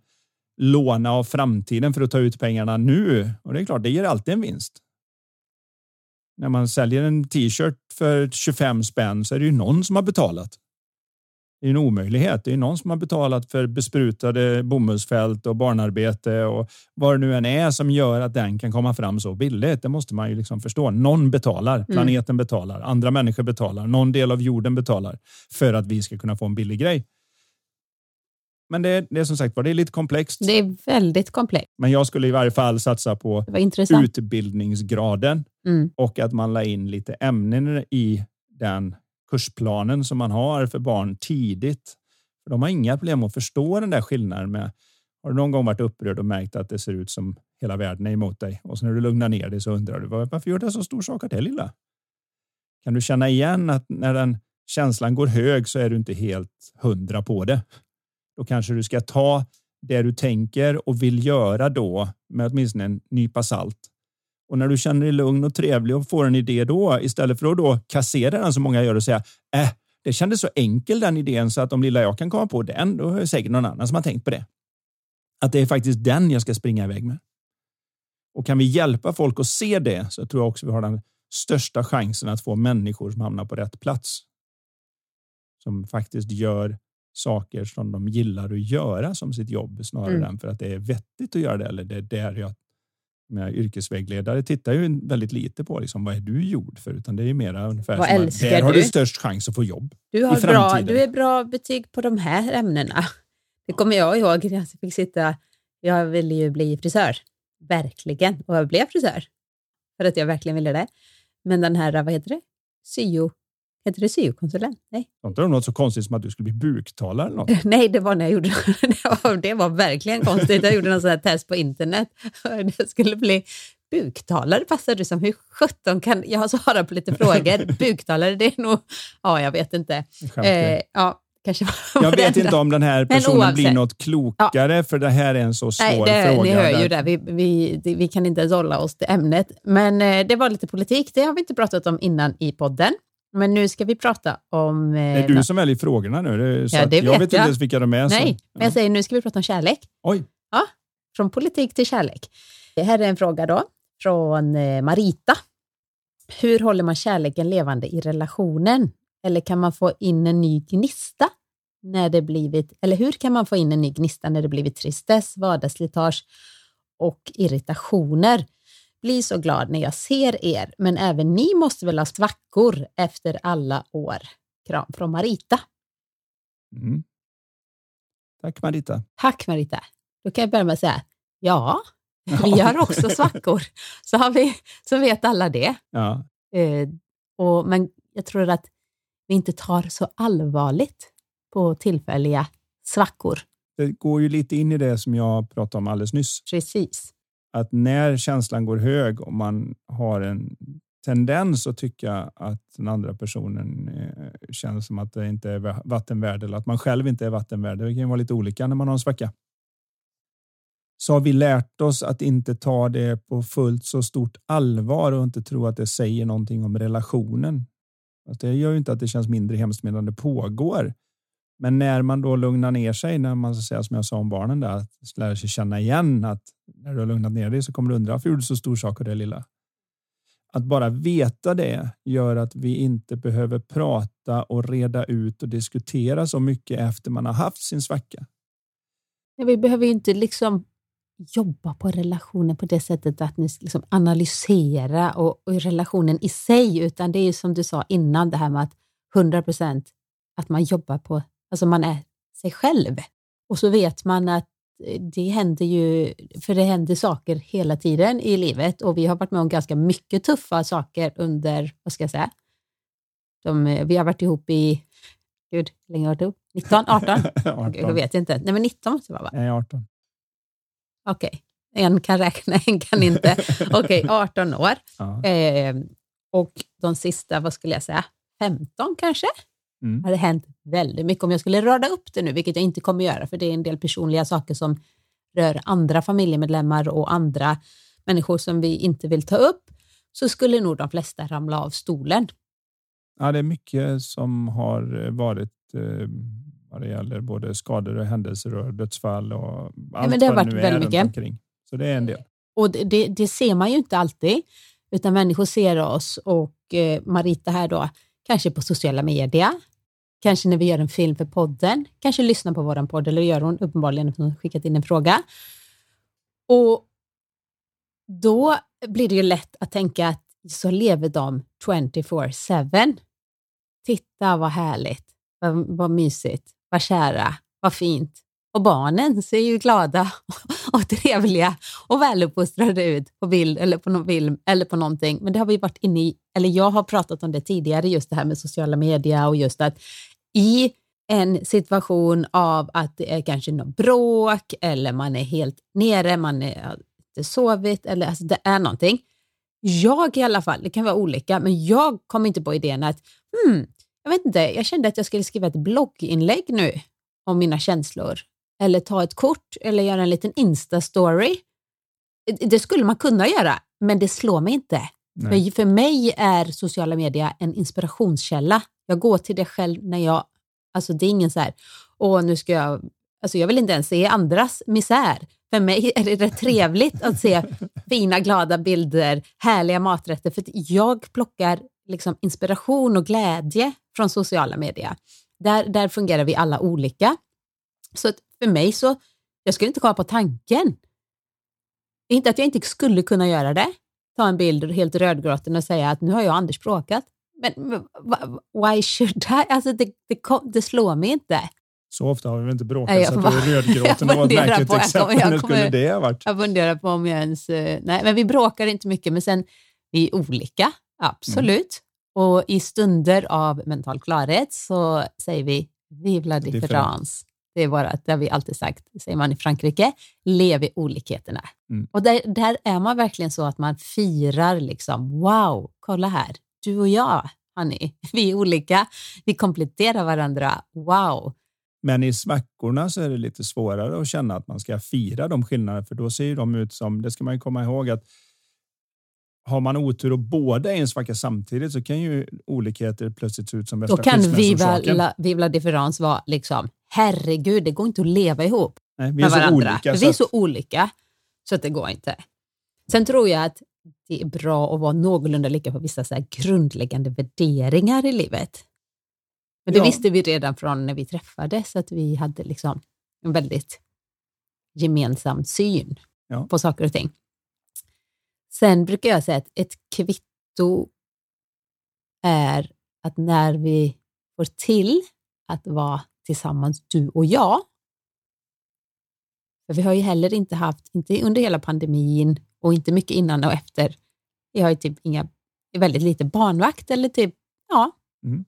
låna av framtiden för att ta ut pengarna nu. Och det är klart, det ger alltid en vinst. När man säljer en t-shirt för 25 spänn så är det ju någon som har betalat. Det är en omöjlighet. Det är någon som har betalat för besprutade bomullsfält och barnarbete och vad det nu än är som gör att den kan komma fram så billigt. Det måste man ju liksom förstå. Någon betalar. Mm. Planeten mm. betalar. Andra människor betalar. Någon del av jorden betalar för att vi ska kunna få en billig grej. Men det, det är som sagt det är lite komplext. Det är väldigt komplext. Men jag skulle i varje fall satsa på utbildningsgraden mm. och att man la in lite ämnen i den kursplanen som man har för barn tidigt. För de har inga problem att förstå den där skillnaden med. Har du någon gång varit upprörd och märkt att det ser ut som hela världen är emot dig och så när du lugnar ner dig så undrar du varför gör det så stor sak av det lilla? Kan du känna igen att när den känslan går hög så är du inte helt hundra på det. Då kanske du ska ta det du tänker och vill göra då med åtminstone en nypa salt och när du känner dig lugn och trevlig och får en idé då, istället för att då kassera den som många gör och säga äh, det kändes så enkel den idén så att om lilla jag kan komma på den, då är det säkert någon annan som har tänkt på det. Att det är faktiskt den jag ska springa iväg med. Och kan vi hjälpa folk att se det så tror jag också vi har den största chansen att få människor som hamnar på rätt plats. Som faktiskt gör saker som de gillar att göra som sitt jobb snarare mm. än för att det är vettigt att göra det eller det är där jag med yrkesvägledare tittar ju väldigt lite på liksom, vad är du gjord för, utan det är ju mera ungefär vad som att, där du? har du störst chans att få jobb du har i Bra, du är bra betyg på de här ämnena. Det kommer jag ihåg när jag fick sitta. Jag ville ju bli frisör, verkligen, och jag blev frisör för att jag verkligen ville det. Men den här, vad heter det, syo Heter det syokonsulent? Nej. Inte något så konstigt som att du skulle bli buktalare eller något? Nej, det var när jag gjorde det. Var, det var verkligen konstigt. Jag gjorde någon sån här test på internet. Det skulle bli buktalare passar du som. Hur sjutton kan... Jag har svarat på lite frågor. Buktalare, det är nog... Ja, jag vet inte. Eh, ja, kanske jag vet inte om den här personen blir något klokare, ja. för det här är en så svår Nej, det, fråga. Ni hör ju det. Vi, vi, vi kan inte hålla oss till ämnet. Men eh, det var lite politik. Det har vi inte pratat om innan i podden. Men nu ska vi prata om... Eh, det är du som väljer frågorna nu. Så ja, det jag vet, jag. inte ens vilka de är. Nej, men jag säger nu ska vi prata om kärlek. Oj. Ja, från politik till kärlek. Det här är en fråga då från eh, Marita. hur håller man kärleken levande i relationen? Eller kan man få in en ny gnista när det blivit, eller hur kan man få in en ny gnista när det blivit tristess, vardagsslitage och irritationer? Blir så glad när jag ser er, men även ni måste väl ha svackor efter alla år. Kram från Marita. Mm. Tack Marita. Tack Marita. Då kan jag börja med att säga, ja, vi har också svackor. Så, har vi, så vet alla det. Ja. Eh, och, men jag tror att vi inte tar så allvarligt på tillfälliga svackor. Det går ju lite in i det som jag pratade om alldeles nyss. Precis. Att när känslan går hög och man har en tendens att tycka att den andra personen eh, känns känner som att det inte är vattenvärd eller att man själv inte är vattenvärd. Det kan vara lite olika när man har en svacka. Så har vi lärt oss att inte ta det på fullt så stort allvar och inte tro att det säger någonting om relationen. Att det gör ju inte att det känns mindre hemskt medan det pågår. Men när man då lugnar ner sig, när man så säga, som jag sa om barnen där, att lära sig känna igen att när du har lugnat ner dig så kommer du undra varför gjorde du så stor sak av det lilla. Att bara veta det gör att vi inte behöver prata och reda ut och diskutera så mycket efter man har haft sin svacka. Ja, vi behöver ju inte liksom jobba på relationen på det sättet att ni liksom analysera och, och relationen i sig, utan det är som du sa innan, det här med att 100 procent att man jobbar på, alltså man är sig själv. Och så vet man att det händer ju, för det händer saker hela tiden i livet och vi har varit med om ganska mycket tuffa saker under, vad ska jag säga, de, vi har varit ihop i, gud, hur länge har vi varit ihop? 19, 18? 18. Jag vet inte. Nej, men 19 måste det vara va? Nej, 18. Okej, okay. en kan räkna, en kan inte. Okej, okay, 18 år. Ja. Eh, och de sista, vad skulle jag säga, 15 kanske? Mm. hade hänt väldigt mycket. Om jag skulle rada upp det nu, vilket jag inte kommer göra, för det är en del personliga saker som rör andra familjemedlemmar och andra människor som vi inte vill ta upp, så skulle nog de flesta ramla av stolen. Ja, det är mycket som har varit eh, vad det gäller både skador och händelser och dödsfall och allt ja, men det har varit väldigt mycket. Omkring. Så det är en del. Och det, det, det, ser man ju inte alltid, utan människor ser oss och eh, Marita här då, kanske på sociala medier, kanske när vi gör en film för podden, kanske lyssnar på vår podd, eller gör hon uppenbarligen för hon skickat in en fråga. Och då blir det ju lätt att tänka att så lever de 24-7. Titta vad härligt, vad, vad mysigt, vad kära, vad fint. Och barnen ser ju glada och trevliga och väluppfostrade ut på bild eller på någon film eller på någonting. Men det har vi varit inne i, eller jag har pratat om det tidigare, just det här med sociala medier och just att i en situation av att det är kanske något bråk eller man är helt nere, man är inte sovit eller alltså det är någonting. Jag i alla fall, det kan vara olika, men jag kom inte på idén att hmm, jag vet inte, jag kände att jag skulle skriva ett blogginlägg nu om mina känslor eller ta ett kort eller göra en liten Insta-story. Det skulle man kunna göra, men det slår mig inte. För, för mig är sociala medier en inspirationskälla. Jag går till det själv när jag, alltså det är ingen så här, åh nu ska jag, alltså jag vill inte ens se andras misär. För mig är det rätt trevligt att se fina glada bilder, härliga maträtter, för jag plockar liksom inspiration och glädje från sociala medier. Där, där fungerar vi alla olika. Så för mig så, jag skulle inte komma på tanken. Inte att jag inte skulle kunna göra det, ta en bild helt rödgråten och säga att nu har jag Anders bråkat. Men why should I? Alltså det, det, det slår mig inte. Så ofta har vi väl inte bråkat nej, så att du är rödgråten var ett märkligt exempel. Jag, jag, skulle det ha varit? Jag funderar på om jag ens... Eh, nej, men vi bråkar inte mycket, men sen vi är olika, absolut. Mm. Och i stunder av mental klarhet så säger vi vive la difference. Det är bara, det har vi alltid sagt, säger man i Frankrike, lev i olikheterna. Mm. Och där, där är man verkligen så att man firar liksom, wow, kolla här, du och jag, honey, vi är olika, vi kompletterar varandra, wow. Men i svackorna så är det lite svårare att känna att man ska fira de skillnaderna, för då ser de ut som, det ska man ju komma ihåg att har man otur och båda är en svacka samtidigt så kan ju olikheter plötsligt se ut som värsta Då kan viva la, viva difference vara liksom, herregud, det går inte att leva ihop Nej, med varandra. Olika, vi är så olika så att det går inte. Sen tror jag att det är bra att vara någorlunda lika på vissa så grundläggande värderingar i livet. Men det Ja. visste vi redan från när vi träffades, att vi hade liksom en väldigt gemensam syn Ja. på saker och ting. Sen brukar jag säga att ett kvitto är att när vi får till att vara tillsammans, du och jag, för vi har ju heller inte haft, inte under hela pandemin och inte mycket innan och efter, vi har ju typ inga, väldigt lite barnvakt eller typ, ja, Mm.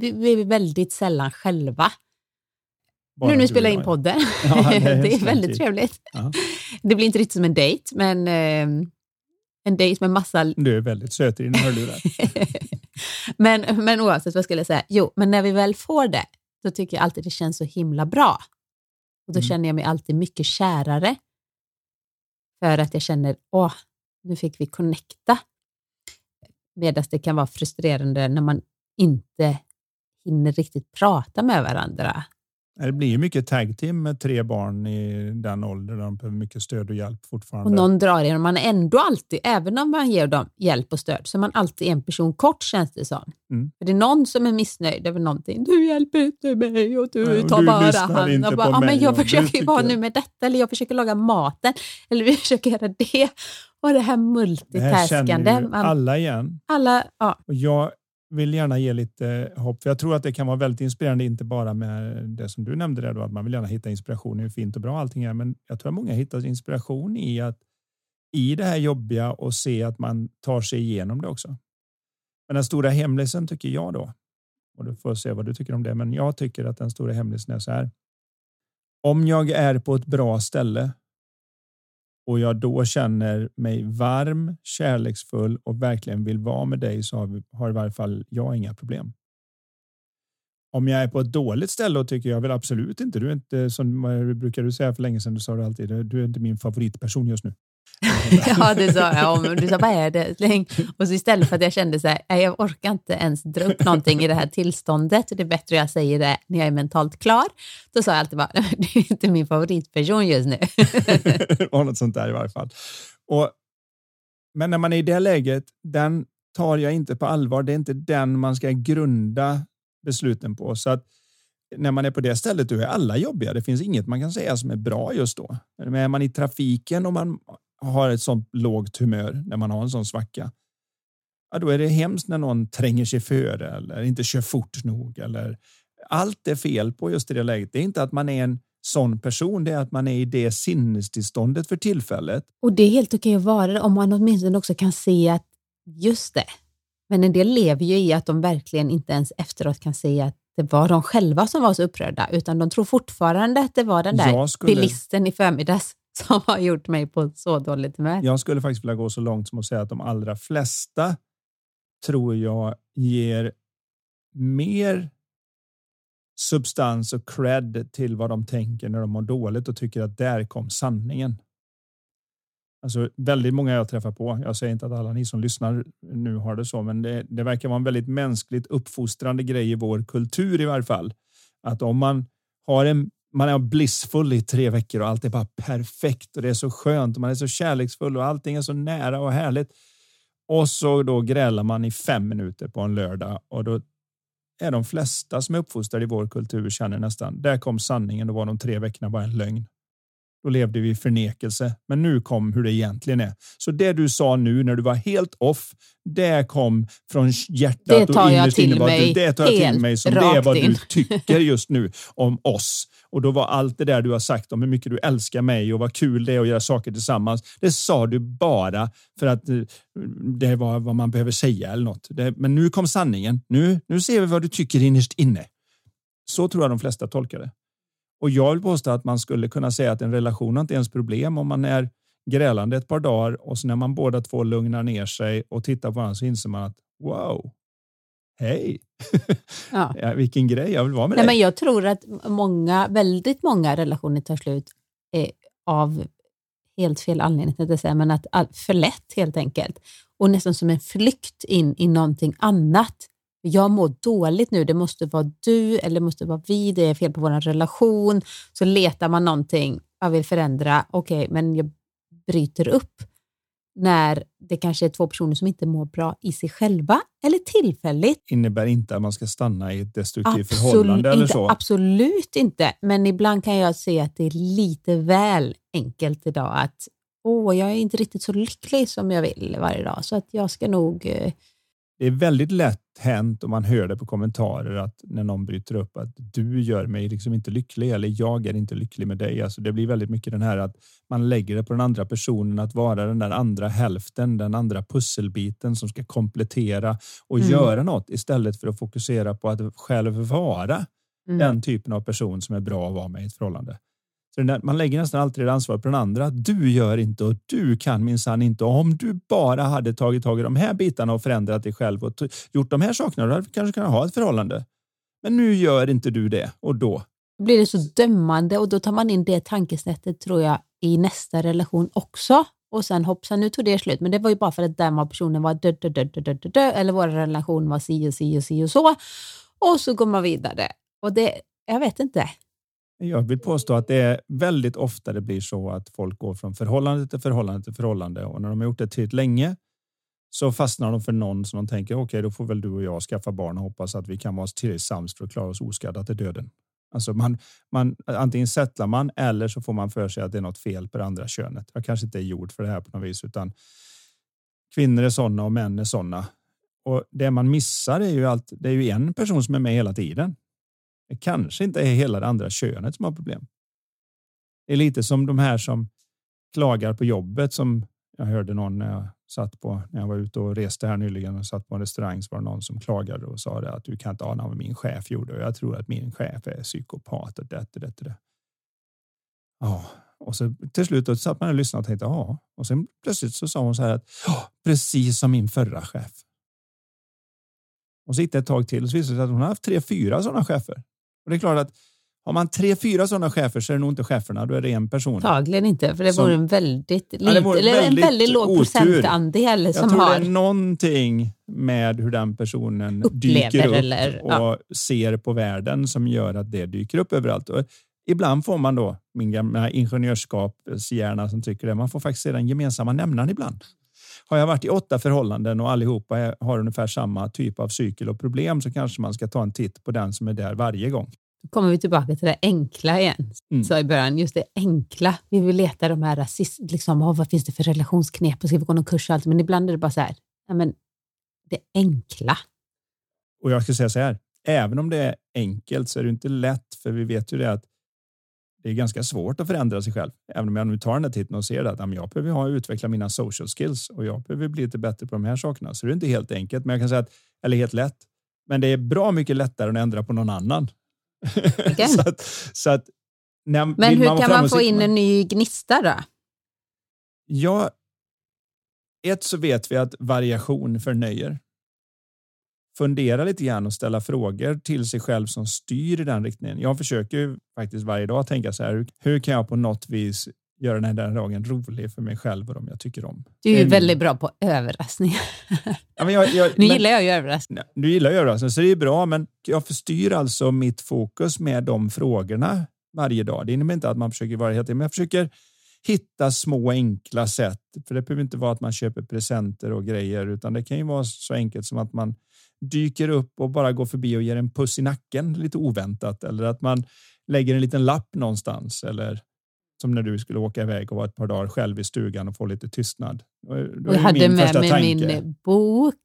vi, vi är väldigt sällan själva. Bara nu när vi spelar in podden. Ja, det det, är är fint. väldigt trevligt. Ja. Det blir inte riktigt som en dejt, men eh, en dejt med massa... Du är väldigt söt i dina hörlurar. men, men oavsett, vad skulle jag säga? Jo, men när vi väl får det, då tycker jag alltid det känns så himla bra. Och då Mm. känner jag mig alltid mycket kärare. För att jag känner, åh, nu fick vi connecta. Medan det kan vara frustrerande när man inte hinner riktigt prata med varandra. Det blir ju mycket tag team med tre barn i den åldern. De behöver mycket stöd och hjälp fortfarande. Och någon drar in och man är ändå alltid, även om man ger dem hjälp och stöd, så är man alltid en person kort känns det som. Mm. För det är någon som är missnöjd över någonting. Du hjälper inte mig och du Nej, och tar du bara hand. på bara, ja, men jag försöker ju vara nu med detta eller jag försöker laga maten eller vi försöker göra det. Och det här det här multitaskande. känner ju alla igen. alla, ja, Och jag vill gärna ge lite hopp, för jag tror att det kan vara väldigt inspirerande, inte bara med det som du nämnde där då, att man vill gärna hitta inspiration, i hur fint och bra allting är, men jag tror att många hittar inspiration i att i det här jobbiga och se att man tar sig igenom det också. Men den stora hemlisen tycker jag då, och du får se vad du tycker om det, men jag tycker att den stora hemlisen är så här. Om jag är på ett bra ställe och jag då känner mig varm, kärleksfull och verkligen vill vara med dig så har, vi, har i varje fall jag inga problem. Om jag är på ett dåligt ställe och tycker jag vill absolut inte, du är inte som brukar du säga för länge sedan, du sa det alltid, du är inte min favoritperson just nu. ja, det sa jag. om. Du sa, vad är det? Och så istället för att jag kände så här, "Nej, jag orkar inte ens dra upp någonting i det här tillståndet, det är bättre jag säger det när jag är mentalt klar. Då sa jag alltid bara, "Nej, men det är inte min favoritperson just nu. det var något sånt där i varje fall. Och, men när man är i det läget, den tar jag inte på allvar. Det är inte den man ska grunda besluten på. Så att när man är på det stället, då är alla jobbiga. Det finns inget man kan säga som är bra just då. Men är man i trafiken och man har ett sånt lågt humör när man har en sån svacka, ja, då är det hemskt när någon tränger sig före eller inte kör fort nog. Eller allt är fel på just i det läget. Det är inte att man är en sån person, det är att man är i det sinnestillståndet för tillfället. Och det är helt okej att vara det om man åtminstone också kan se att, just det, men en del lever ju i att de verkligen inte ens efteråt kan se att det var de själva som var så upprörda, utan de tror fortfarande att det var den där skulle- bilisten i förmiddags som har gjort mig på så dåligt humör. Jag skulle faktiskt vilja gå så långt som att säga att de allra flesta tror jag ger mer substans och cred till vad de tänker när de mår dåligt och tycker att där kom sanningen. Alltså väldigt många jag träffar på. Jag säger inte att alla ni som lyssnar nu har det så, men det, det verkar vara en väldigt mänskligt uppfostrande grej i vår kultur i varje fall. Att om man har en man är blissfull i tre veckor och allt är bara perfekt och det är så skönt och man är så kärleksfull och allting är så nära och härligt. Och så då grälar man i fem minuter på en lördag och då är de flesta som är uppfostrade i vår kultur känner nästan, där kom sanningen, då var de tre veckorna bara en lögn. Då levde vi i förnekelse, men nu kom hur det egentligen är. Så det du sa nu när du var helt off, det kom från hjärtat Det tar och innerst inne du, det tar jag till mig som det är vad du in. tycker just nu om oss. Och då var allt det där du har sagt om hur mycket du älskar mig och vad kul det är att göra saker tillsammans. Det sa du bara för att eh, det var vad man behöver säga eller något. Det, men nu kom sanningen. Nu, nu ser vi vad du tycker innerst inne. Så tror jag de flesta tolkar det. Och jag vill påstå att man skulle kunna säga att en relation har inte ens problem om man är grälande ett par dagar och så när man båda två lugnar ner sig och tittar på varandra så inser man att wow, hej, Ja. ja, vilken grej, jag vill vara med Nej, dig. men jag tror att många, väldigt många relationer tar slut eh, av helt fel anledning, jag säga, men att all, för lätt helt enkelt. Och nästan som en flykt in i någonting annat. Jag mår dåligt nu, det måste vara du eller det måste vara vi, det är fel på vår relation. Så letar man någonting, jag vill förändra, okej, men jag bryter upp. när det kanske är två personer som inte mår bra i sig själva eller tillfälligt. Innebär inte att man ska stanna i ett destruktivt Absolut förhållande eller inte, så? Absolut inte, men ibland kan jag se att det är lite väl enkelt idag att åh, jag är inte riktigt så lycklig som jag vill varje dag, så att jag ska nog eh, det är väldigt lätt hänt och man hör det på kommentarer att när någon bryter upp att du gör mig liksom inte lycklig eller jag är inte lycklig med dig. Alltså det blir väldigt mycket den här att man lägger det på den andra personen att vara den där andra hälften, den andra pusselbiten som ska komplettera och mm. göra något istället för att fokusera på att själv vara mm. den typen av person som är bra att vara med i ett förhållande. Så man lägger nästan alltid ansvar på den andra. Du gör inte och du kan minsann inte. Och om du bara hade tagit tag i de här bitarna och förändrat dig själv och gjort de här sakerna, då hade du kanske kunnat ha ett förhållande. Men nu gör inte du det och då. Blir det så dömande och då tar man in det tankesnättet tror jag i nästa relation också. Och sen hoppsan, nu tog det slut. Men det var ju bara för att den personen var dö, dö, dö, dö, dö, dö, eller vår relation var si och si och si och så. Och så går man vidare. Och det, jag vet inte. Jag vill påstå att det är väldigt ofta det blir så att folk går från förhållande till förhållande till förhållande och när de har gjort det tillräckligt länge så fastnar de för någon som de tänker okej, okay, då får väl du och jag skaffa barn och hoppas att vi kan vara tillräckligt sams för att klara oss oskadda till döden. Alltså man, man, antingen sättlar man eller så får man för sig att det är något fel på det andra könet. Jag kanske inte är gjord för det här på något vis, utan kvinnor är sådana och män är sådana. Och det man missar är ju allt. Det är ju en person som är med hela tiden. Det kanske inte är hela det andra könet som har problem. Det är lite som de här som klagar på jobbet som jag hörde någon när jag satt på när jag var ute och reste här nyligen och satt på en restaurang så var det någon som klagade och sa det att du kan inte ana vad min chef gjorde och jag tror att min chef är psykopat och det, det, det. Ja, och så till slut då satt man och lyssnade och tänkte ja, och sen plötsligt så sa hon så här att precis som min förra chef. Och så gick det ett tag till och så visade det sig att hon har haft tre, fyra sådana chefer. Och det är klart att har man tre, fyra sådana chefer så är det nog inte cheferna, då är det en person. Antagligen inte, för det vore en väldigt, ja, eller väldigt en väldigt låg otur. procentandel Jag som tror har... det är någonting med hur den personen Upplever, dyker upp eller, ja. och ser på världen som gör att det dyker upp överallt. Och ibland får man då, min gamla ingenjörskapshjärna som tycker det, man får faktiskt se den gemensamma nämnaren ibland. Har jag varit i åtta förhållanden och allihopa har ungefär samma typ av cykel och problem så kanske man ska ta en titt på den som är där varje gång. Då kommer vi tillbaka till det enkla igen. Mm. Så i början, just det enkla. Vi vill leta de här rasist, liksom, oh, vad finns det för relationsknep och ska vi gå någon kurs och allt, men ibland är det bara så här, ja, men det enkla. Och jag ska säga så här, även om det är enkelt så är det inte lätt, för vi vet ju det att det är ganska svårt att förändra sig själv. Även om jag nu tar den här titeln och ser att jag behöver ha, utveckla mina social skills och jag behöver bli lite bättre på de här sakerna. Så det är inte helt enkelt, men jag kan säga att, eller helt lätt. Men det är bra mycket lättare än att ändra på någon annan. så att, så att, när, men hur man kan man få in en ny gnista då? Ja, ett så vet vi att variation förnöjer fundera lite grann och ställa frågor till sig själv som styr i den riktningen. Jag försöker faktiskt varje dag tänka så här. Hur kan jag på något vis göra den här dagen rolig för mig själv och de jag tycker om. Du är ju väldigt bra på överraskningar. Ja, men jag, jag, nu men, gillar jag ju överraskningar. Du gillar ju överraskningar, så det är bra, men jag förstyr alltså mitt fokus med de frågorna varje dag. Det innebär inte att man försöker vara helt men jag försöker hitta små enkla sätt. För det behöver inte vara att man köper presenter och grejer, utan det kan ju vara så enkelt som att man dyker upp och bara går förbi och ger en puss i nacken lite oväntat eller att man lägger en liten lapp någonstans eller som när du skulle åka iväg och vara ett par dagar själv i stugan och få lite tystnad. jag hade med mig tanke. min bok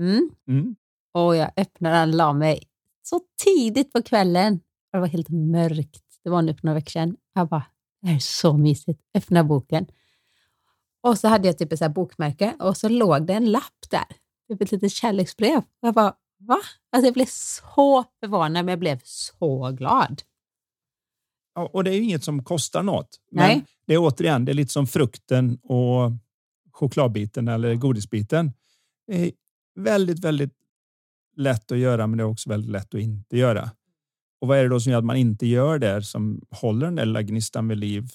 mm. Mm. och jag öppnade den och la mig så tidigt på kvällen. Det var helt mörkt. Det var nu för några veckor sedan. Jag bara, det här är så mysigt. Öppna boken. Och så hade jag typ ett så bokmärke och så låg det en lapp där typ ett litet kärleksbrev. Jag bara, va? Alltså jag blev så förvånad, men jag blev så glad. Ja, och det är ju inget som kostar något. Men Nej. det är återigen, det är lite som frukten och chokladbiten eller godisbiten. Det är väldigt, väldigt lätt att göra, men det är också väldigt lätt att inte göra. Och vad är det då som gör att man inte gör det som håller den där lilla gnistan vid liv?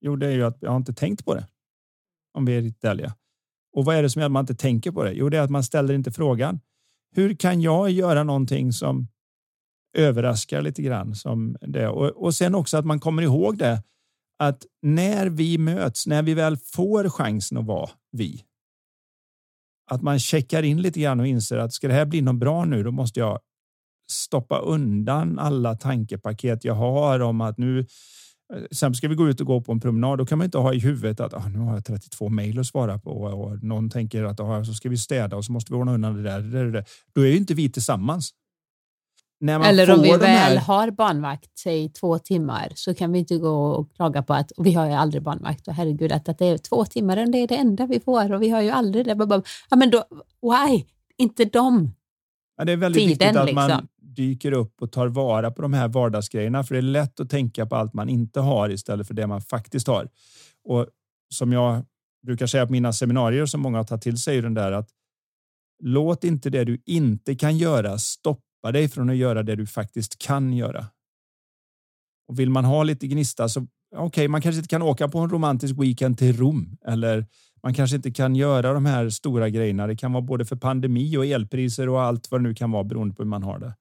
Jo, det är ju att jag har inte tänkt på det. Om vi är riktigt ärliga. Och vad är det som gör att man inte tänker på det? Jo, det är att man ställer inte frågan. Hur kan jag göra någonting som överraskar lite grann som det? Och, och sen också att man kommer ihåg det. att när vi möts, när vi väl får chansen att vara vi. Att man checkar in lite grann och inser att ska det här bli något bra nu, då måste jag stoppa undan alla tankepaket jag har om att nu Sen ska vi gå ut och gå på en promenad. Då kan man inte ha i huvudet att ah, nu har jag 32 mejl att svara på och någon tänker att ah, så ska vi städa och så måste vi ordna undan det där. Det det. Då är ju inte vi tillsammans. Eller om vi väl här... har barnvakt, säg två timmar, så kan vi inte gå och klaga på att vi har ju aldrig barnvakt och herregud att, att det är två timmar, det är det enda vi får och vi har ju aldrig det. Ja, men då, why? Inte dem. Ja, det är väldigt Tiden, viktigt att liksom dyker upp och tar vara på de här vardagsgrejerna, för det är lätt att tänka på allt man inte har istället för det man faktiskt har. Och som jag brukar säga på mina seminarier som många har tagit till sig, är den där att låt inte det du inte kan göra stoppa dig från att göra det du faktiskt kan göra. Och vill man ha lite gnista så okej, okay, man kanske inte kan åka på en romantisk weekend till Rom eller man kanske inte kan göra de här stora grejerna. Det kan vara både för pandemi och elpriser och allt vad det nu kan vara beroende på hur man har det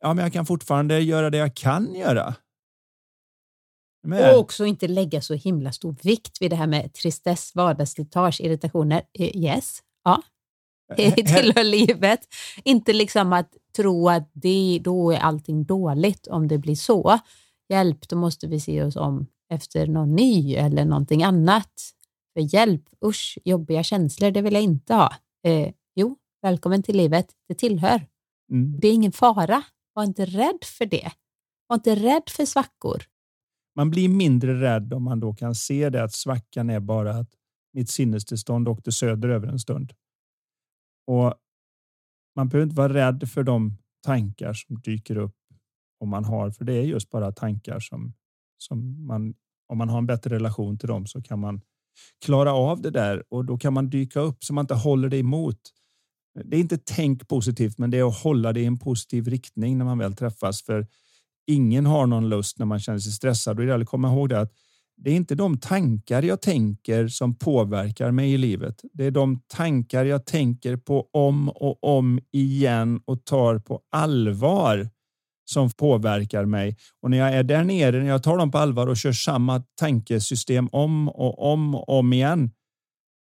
ja, men jag kan fortfarande göra det jag kan göra. Men. Och också inte lägga så himla stor vikt vid det här med tristess, vardagsslitage, irritationer. Eh, yes, ja, det tillhör livet. Inte liksom att tro att det, då är allting dåligt om det blir så. Hjälp, då måste vi se oss om efter någon ny eller någonting annat. För hjälp, usch, jobbiga känslor, det vill jag inte ha. Eh, jo, välkommen till livet, det tillhör. Mm. Det är ingen fara. Var inte rädd för det. Var inte rädd för svackor. Man blir mindre rädd om man då kan se det att svackan är bara att mitt sinnestillstånd åkte söderöver en stund. Och man behöver inte vara rädd för de tankar som dyker upp om man har, för det är just bara tankar som, som man, om man har en bättre relation till dem så kan man klara av det där och då kan man dyka upp så man inte håller det emot. Det är inte tänk positivt, men det är att hålla det i en positiv riktning när man väl träffas. För ingen har någon lust när man känner sig stressad. Och det gäller att komma ihåg det att det är inte de tankar jag tänker som påverkar mig i livet. Det är de tankar jag tänker på om och om igen och tar på allvar som påverkar mig. Och när jag är där nere, när jag tar dem på allvar och kör samma tankesystem om och om och om igen,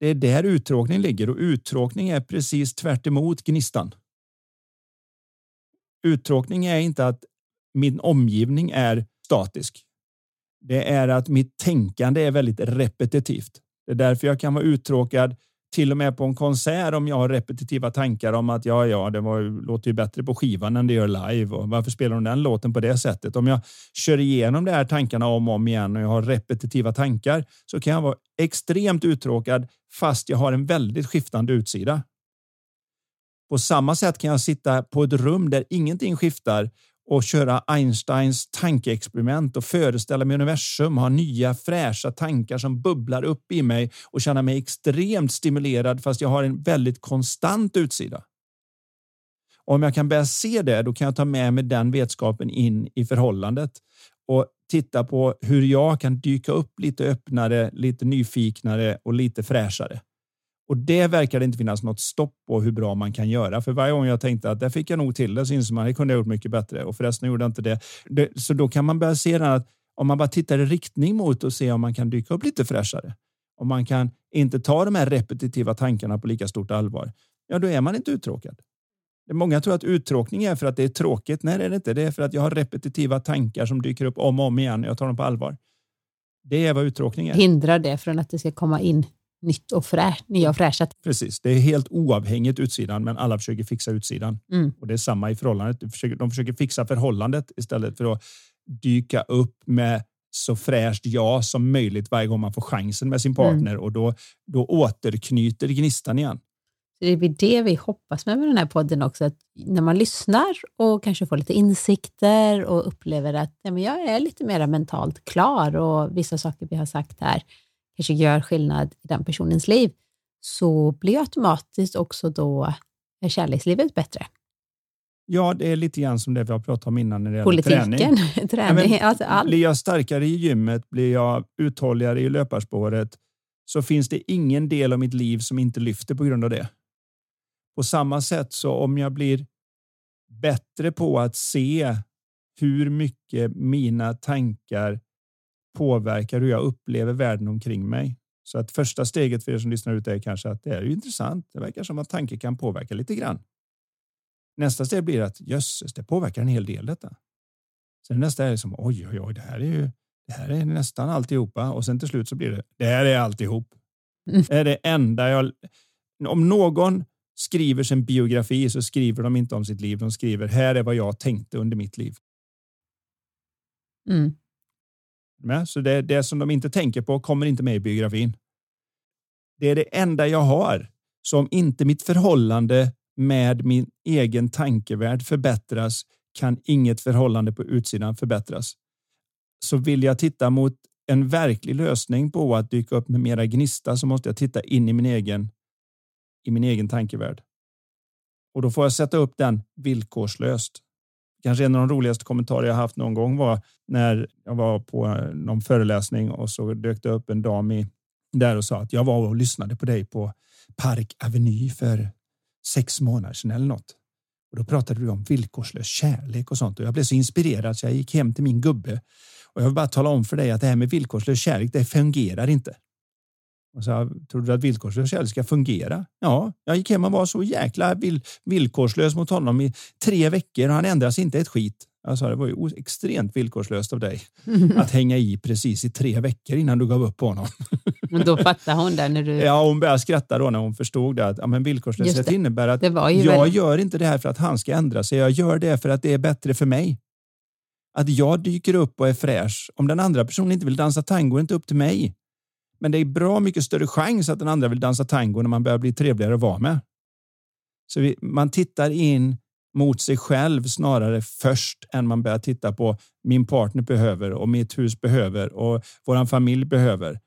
det är där uttråkning ligger och uttråkning är precis tvärt gnistan. Uttråkning är inte att min omgivning är statisk. Det är att mitt tänkande är väldigt repetitivt. Det är därför jag kan vara uttråkad till och med på en konsert om jag har repetitiva tankar om att ja, ja, det var, låter ju bättre på skivan än det gör live och varför spelar de den låten på det sättet? Om jag kör igenom de här tankarna om och om igen och jag har repetitiva tankar så kan jag vara extremt uttråkad fast jag har en väldigt skiftande utsida. På samma sätt kan jag sitta på ett rum där ingenting skiftar och köra Einsteins tankeexperiment och föreställa mig universum, ha nya fräscha tankar som bubblar upp i mig och känna mig extremt stimulerad fast jag har en väldigt konstant utsida. Om jag kan börja se det, då kan jag ta med mig den vetskapen in i förhållandet och titta på hur jag kan dyka upp lite öppnare, lite nyfiknare och lite fräschare. Och det verkar det inte finnas något stopp på hur bra man kan göra. För varje gång jag tänkte att det fick jag nog till det så insåg man att det kunde jag gjort mycket bättre och förresten gjorde jag inte det. det så då kan man börja se att om man bara tittar i riktning mot och se om man kan dyka upp lite fräschare. Om man kan inte ta de här repetitiva tankarna på lika stort allvar. Ja, då är man inte uttråkad. Många tror att uttråkning är för att det är tråkigt. Nej, det är det inte. Det är för att jag har repetitiva tankar som dyker upp om och om igen. Jag tar dem på allvar. Det är vad uttråkning är. Hindrar det från att det ska komma in nytt och fräscht, nya och fräscha. Precis, det är helt oavhängigt utsidan, men alla försöker fixa utsidan. Mm. Och det är samma i förhållandet. De försöker, de försöker fixa förhållandet istället för att dyka upp med så fräscht ja som möjligt varje gång man får chansen med sin partner mm. och då, då återknyter gnistan igen. Det är det vi hoppas med, med den här podden också, att när man lyssnar och kanske får lite insikter och upplever att ja, men jag är lite mer mentalt klar och vissa saker vi har sagt här kanske gör skillnad i den personens liv, så blir automatiskt också då kärlekslivet bättre. Ja, det är lite grann som det vi har pratat om innan när det gäller Politiken, träning. träning men, alltså all... Blir jag starkare i gymmet, blir jag uthålligare i löparspåret, så finns det ingen del av mitt liv som inte lyfter på grund av det. På samma sätt så om jag blir bättre på att se hur mycket mina tankar påverkar hur jag upplever världen omkring mig. Så att första steget för er som lyssnar ut är kanske att det är intressant. Det verkar som att tanke kan påverka lite grann. Nästa steg blir att jösses, det påverkar en hel del detta. Sen nästa är liksom oj, oj, oj, det här är ju det här är nästan alltihopa och sen till slut så blir det det här är alltihop. Mm. Det är det enda jag. Om någon skriver sin biografi så skriver de inte om sitt liv. De skriver här är vad jag tänkte under mitt liv. Mm. Med. så det, det som de inte tänker på kommer inte med i biografin. Det är det enda jag har. Så om inte mitt förhållande med min egen tankevärld förbättras kan inget förhållande på utsidan förbättras. Så vill jag titta mot en verklig lösning på att dyka upp med mera gnista så måste jag titta in i min egen i min egen tankevärld. Och då får jag sätta upp den villkorslöst. Kanske en av de roligaste kommentarer jag haft någon gång var när jag var på någon föreläsning och så dök det upp en dam i där och sa att jag var och lyssnade på dig på Park Avenue för sex månader sedan eller något. Och då pratade du om villkorslös kärlek och sånt och jag blev så inspirerad så jag gick hem till min gubbe och jag vill bara tala om för dig att det här med villkorslös kärlek, det fungerar inte. Och så tror du att villkorslös kärlek ska fungera? Ja, jag gick hem och var så jäkla vill, villkorslös mot honom i tre veckor och han ändras inte ett skit. Jag sa det var ju extremt villkorslöst av dig att hänga i precis i tre veckor innan du gav upp på honom. Men då fattade hon det när du... Ja, hon började skratta då när hon förstod det. Att, ja, men villkorslöshet innebär att jag väl... gör inte det här för att han ska ändra sig. Jag gör det för att det är bättre för mig. Att jag dyker upp och är fräsch. Om den andra personen inte vill dansa tango är inte upp till mig. Men det är bra mycket större chans att den andra vill dansa tango när man börjar bli trevligare att vara med. Så vi, man tittar in mot sig själv snarare först än man börjar titta på min partner behöver och mitt hus behöver och våran familj behöver.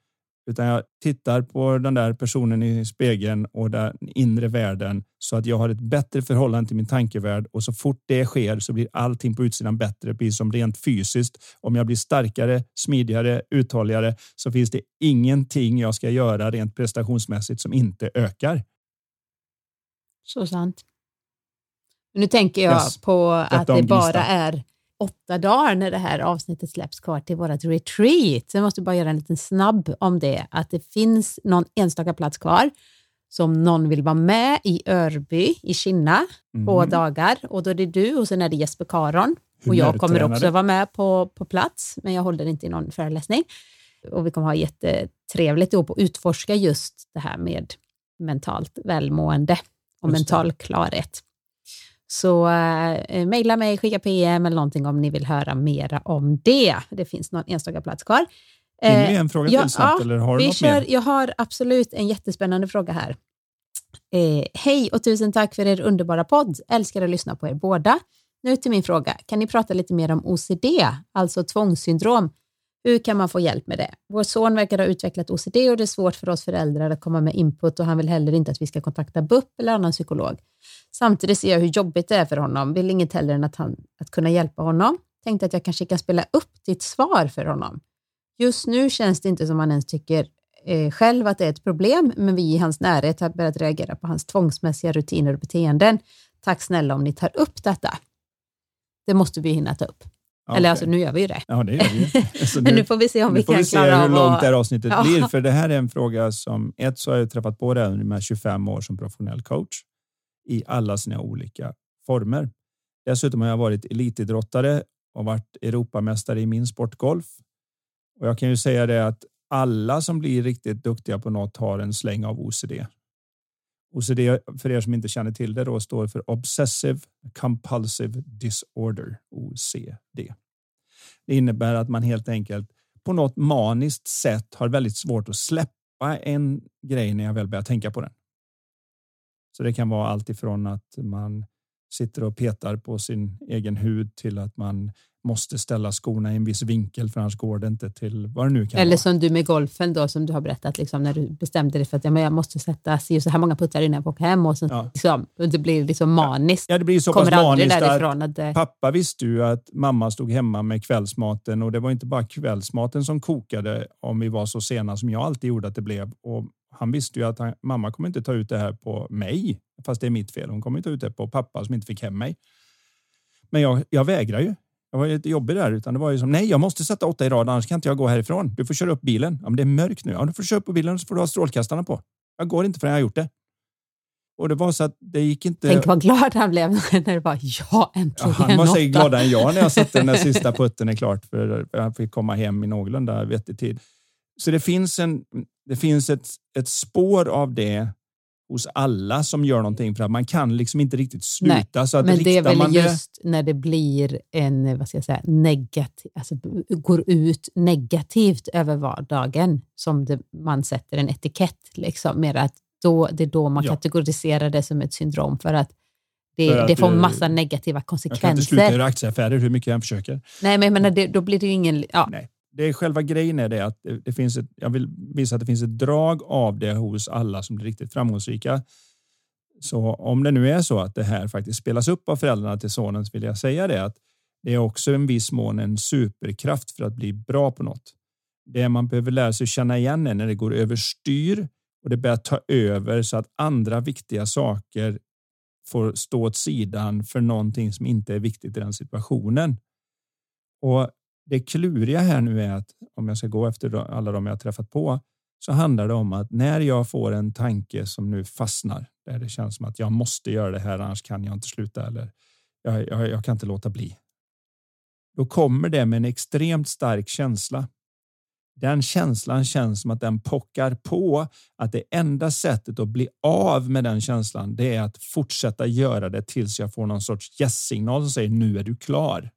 Utan jag tittar på den där personen i spegeln och den inre världen så att jag har ett bättre förhållande till min tankevärld och så fort det sker så blir allting på utsidan bättre, precis som rent fysiskt. Om jag blir starkare, smidigare, uthålligare så finns det ingenting jag ska göra rent prestationsmässigt som inte ökar. Så sant. Nu tänker jag yes. på att det bara är åtta dagar när det här avsnittet släpps kvar till vårt retreat. Så jag måste bara göra en liten snabb om det, att det finns någon enstaka plats kvar som någon vill vara med i Örby i Kinna mm. två dagar och då är det du och sen är det Jesper Karon och jag kommer också vara med på, på plats, men jag håller inte i någon föreläsning. Och vi kommer ha jättetrevligt ihop och utforska just det här med mentalt välmående och mental klarhet. Så eh, mejla mig, skicka PM eller någonting om ni vill höra mera om det. Det finns någon enstaka plats kvar. Hinner vi en fråga ja, till snabbt, ja, eller har du något kör, mer? Jag har absolut en jättespännande fråga här. Eh, Hej och tusen tack för er underbara podd. Älskar att lyssna på er båda. Nu till min fråga. Kan ni prata lite mer om OCD, alltså tvångssyndrom? Hur kan man få hjälp med det? Vår son verkar ha utvecklat OCD och det är svårt för oss föräldrar att komma med input och han vill heller inte att vi ska kontakta BUP eller annan psykolog. Samtidigt ser jag hur jobbigt det är för honom, vill inget hellre än att, han, att kunna hjälpa honom. Tänkte att jag kanske kan spela upp ditt svar för honom. Just nu känns det inte som han ens tycker eh, själv att det är ett problem, men vi i hans närhet har börjat reagera på hans tvångsmässiga rutiner och beteenden. Tack snälla om ni tar upp detta. Det måste vi hinna ta upp. Okay. Eller alltså, nu gör vi ju det. Ja, det gör vi. Alltså, nu, Men nu får vi se om vi kan vi klara av hur långt det här avsnittet ja. blir. För det här är en fråga som, ett så har jag träffat på det under de 25 år som professionell coach i alla sina olika former. Dessutom har jag varit elitidrottare och varit Europamästare i min sportgolf. Och jag kan ju säga det att alla som blir riktigt duktiga på något har en släng av OCD. OCD, för er som inte känner till det, då, står för Obsessive Compulsive Disorder, OCD. Det innebär att man helt enkelt på något maniskt sätt har väldigt svårt att släppa en grej när jag väl börjar tänka på den. Så det kan vara allt ifrån att man sitter och petar på sin egen hud till att man måste ställa skorna i en viss vinkel för annars går det inte till vad det nu kan Eller vara. som du med golfen då som du har berättat liksom, när du bestämde dig för att ja, men jag måste sätta så här många puttar innan jag får åka hem och, sen, ja. liksom, det blir liksom maniskt. Ja, det blir så pass maniskt att, att det... pappa visste ju att mamma stod hemma med kvällsmaten och det var inte bara kvällsmaten som kokade om vi var så sena som jag alltid gjorde att det blev och han visste ju att han, mamma kommer inte ta ut det här på mig, fast det är mitt fel. Hon kommer inte ta ut det på pappa som inte fick hem mig. Men jag, jag vägrar ju. Jag var lite jobbig där, utan det var ju som nej, jag måste sätta åtta i rad, annars kan inte jag gå härifrån. Du får köra upp bilen. Ja, men det är mörkt nu. Ja, du får köra upp bilen så får du ha strålkastarna på. Jag går inte förrän jag har gjort det. Och det var så att det gick inte. Tänk vad glad han blev när det var ja, äntligen. Ja, han var säkert gladare än jag när jag satte den där sista putten är klart för jag fick komma hem i någorlunda vettig tid. Så det finns, en, det finns ett, ett spår av det hos alla som gör någonting för att man kan liksom inte riktigt sluta. Nej, så att men det är väl just det... när det blir en, vad ska jag säga, negativ, alltså går ut negativt över vardagen som det, man sätter en etikett. Liksom, mer att då, det är då man ja. kategoriserar det som ett syndrom för att det, för att det får massa negativa konsekvenser. Jag kan inte sluta göra aktieaffärer hur mycket jag än försöker. Nej, men jag menar, det, då blir det ju ingen... Ja. Nej det är själva grejen är det att det, finns ett, jag vill visa att det finns ett drag av det hos alla som blir riktigt framgångsrika. Så om det nu är så att det här faktiskt spelas upp av föräldrarna till sonen så vill jag säga det att det är också en viss mån en superkraft för att bli bra på något. Det man behöver lära sig känna igen är när det går överstyr och det börjar ta över så att andra viktiga saker får stå åt sidan för någonting som inte är viktigt i den situationen. Och det kluriga här nu är att om jag ska gå efter alla de jag träffat på så handlar det om att när jag får en tanke som nu fastnar där det känns som att jag måste göra det här annars kan jag inte sluta eller jag, jag, jag kan inte låta bli. Då kommer det med en extremt stark känsla. Den känslan känns som att den pockar på att det enda sättet att bli av med den känslan det är att fortsätta göra det tills jag får någon sorts yes-signal som säger nu är du klar.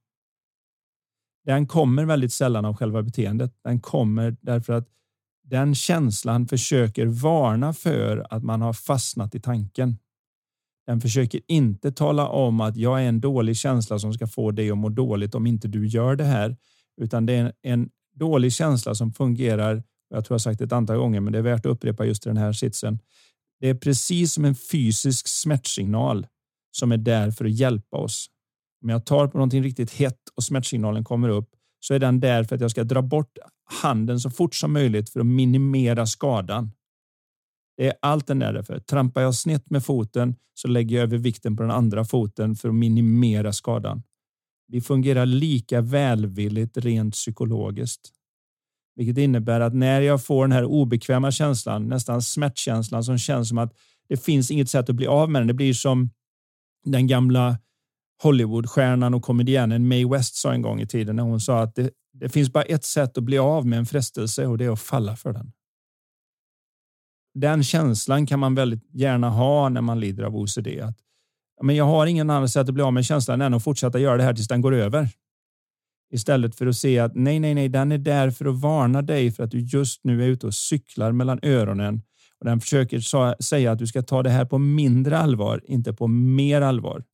Den kommer väldigt sällan av själva beteendet. Den kommer därför att den känslan försöker varna för att man har fastnat i tanken. Den försöker inte tala om att jag är en dålig känsla som ska få dig att må dåligt om inte du gör det här, utan det är en dålig känsla som fungerar. Jag tror jag sagt det ett antal gånger, men det är värt att upprepa just den här sitsen. Det är precis som en fysisk smärtsignal som är där för att hjälpa oss. Om jag tar på någonting riktigt hett och smärtsignalen kommer upp så är den där för att jag ska dra bort handen så fort som möjligt för att minimera skadan. Det är allt den är där för. Trampar jag snett med foten så lägger jag över vikten på den andra foten för att minimera skadan. Vi fungerar lika välvilligt rent psykologiskt. Vilket innebär att när jag får den här obekväma känslan, nästan smärtkänslan som känns som att det finns inget sätt att bli av med den. Det blir som den gamla Hollywoodstjärnan och komedianen Mae West sa en gång i tiden när hon sa att det, det finns bara ett sätt att bli av med en frestelse och det är att falla för den. Den känslan kan man väldigt gärna ha när man lider av OCD. Att, men jag har ingen annan sätt att bli av med känslan än att fortsätta göra det här tills den går över. Istället för att se att nej, nej, nej, den är där för att varna dig för att du just nu är ute och cyklar mellan öronen och den försöker säga att du ska ta det här på mindre allvar, inte på mer allvar.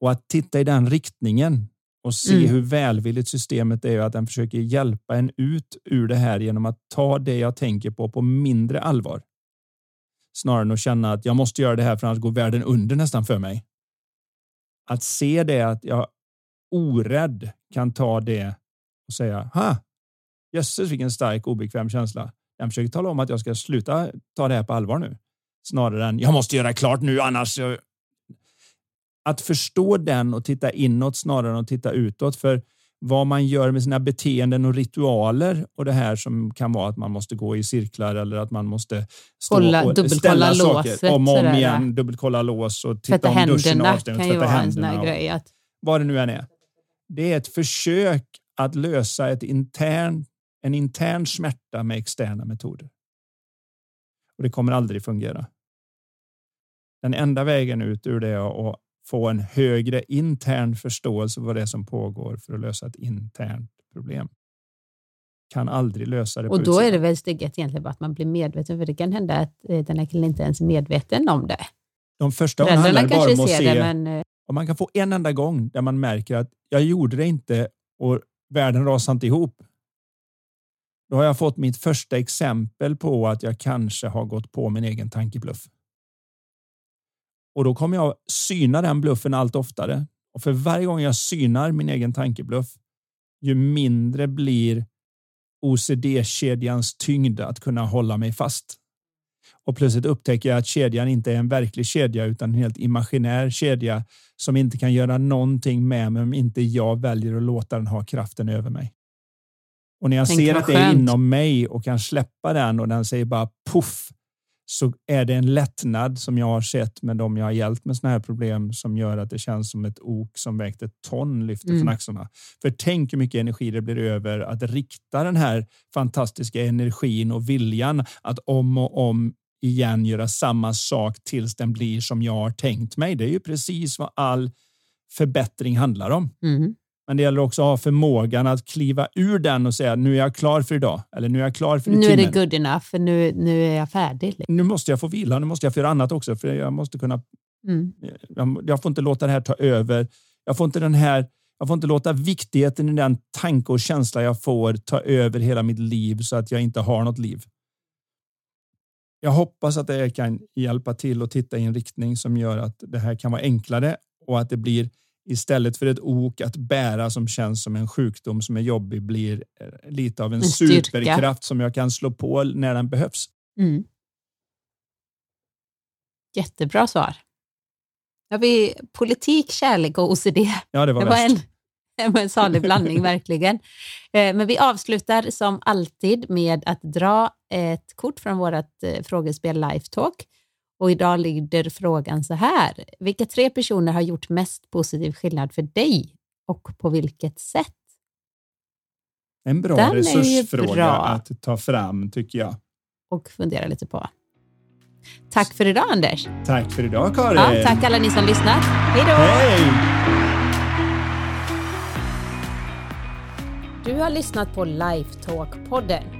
Och att titta i den riktningen och se mm. hur välvilligt systemet är och att den försöker hjälpa en ut ur det här genom att ta det jag tänker på på mindre allvar. Snarare än att känna att jag måste göra det här för annars går världen under nästan för mig. Att se det att jag orädd kan ta det och säga ha, jösses vilken stark obekväm känsla. Den försöker tala om att jag ska sluta ta det här på allvar nu. Snarare än jag måste göra klart nu annars att förstå den och titta inåt snarare än att titta utåt. För vad man gör med sina beteenden och ritualer och det här som kan vara att man måste gå i cirklar eller att man måste stå Kolla, och ställa saker om och om igen, dubbelkolla lås och titta tvätta om duschen är avstängd. Sån här grej att... Vad det nu än är. Det är ett försök att lösa ett intern, en intern smärta med externa metoder. Och det kommer aldrig fungera. Den enda vägen ut ur det är att få en högre intern förståelse för vad det är som pågår för att lösa ett internt problem. Kan aldrig lösa det. Och då är det väl steget egentligen bara att man blir medveten, för det kan hända att eh, den här killen inte ens är medveten om det. De första gångerna handlar bara om att se, det, men... Eh, om man kan få en enda gång där man märker att jag gjorde det inte och världen rasade inte ihop. Då har jag fått mitt första exempel på att jag kanske har gått på min egen tankebluff. Och då kommer jag syna den bluffen allt oftare. Och för varje gång jag synar min egen tankebluff, ju mindre blir OCD-kedjans tyngd att kunna hålla mig fast. Och plötsligt upptäcker jag att kedjan inte är en verklig kedja utan en helt imaginär kedja som inte kan göra någonting med mig om inte jag väljer att låta den ha kraften över mig. Och när jag Tänk ser att det är inom mig och kan släppa den och den säger bara puff så är det en lättnad som jag har sett med dem jag har hjälpt med såna här problem som gör att det känns som ett ok som vägt ett ton lyfter mm. från axlarna. För tänk hur mycket energi det blir över att rikta den här fantastiska energin och viljan att om och om igen göra samma sak tills den blir som jag har tänkt mig. Det är ju precis vad all förbättring handlar om. Mm. Men det gäller också att ha förmågan att kliva ur den och säga nu är jag klar för idag. Eller nu är jag klar för Nu timmen. är det good enough, för nu, nu är jag färdig. Nu måste jag få vila, nu måste jag få göra annat också. För jag måste kunna... Mm. Jag, jag, får inte låta det här ta över. Jag får inte den här... Jag får inte låta viktigheten i den tanke och känsla jag får ta över hela mitt liv så att jag inte har något liv. Jag hoppas att det kan hjälpa till att titta i en riktning som gör att det här kan vara enklare och att det blir istället för ett ok att bära som känns som en sjukdom som är jobbig blir eh, lite av en, en superkraft som jag kan slå på när den behövs. Mm. Jättebra svar. Har vi politik, kärlek och OCD. Ja, det var, det var en, en salig blandning verkligen. Eh, men vi avslutar som alltid med att dra ett kort från vårt eh, frågespel Lifetalk. Och idag lyder frågan så här. Vilka tre personer har gjort mest positiv skillnad för dig och på vilket sätt? En bra Den resursfråga bra. att ta fram tycker jag. Och fundera lite på. Tack för idag Anders. Tack för idag Karin. Ja, tack alla ni som lyssnat. Hej då. Hej. Du har lyssnat på Lifetalk-podden.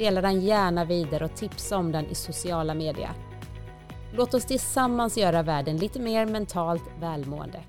Dela den gärna vidare och tipsa om den i sociala medier. Låt oss tillsammans göra världen lite mer mentalt välmående.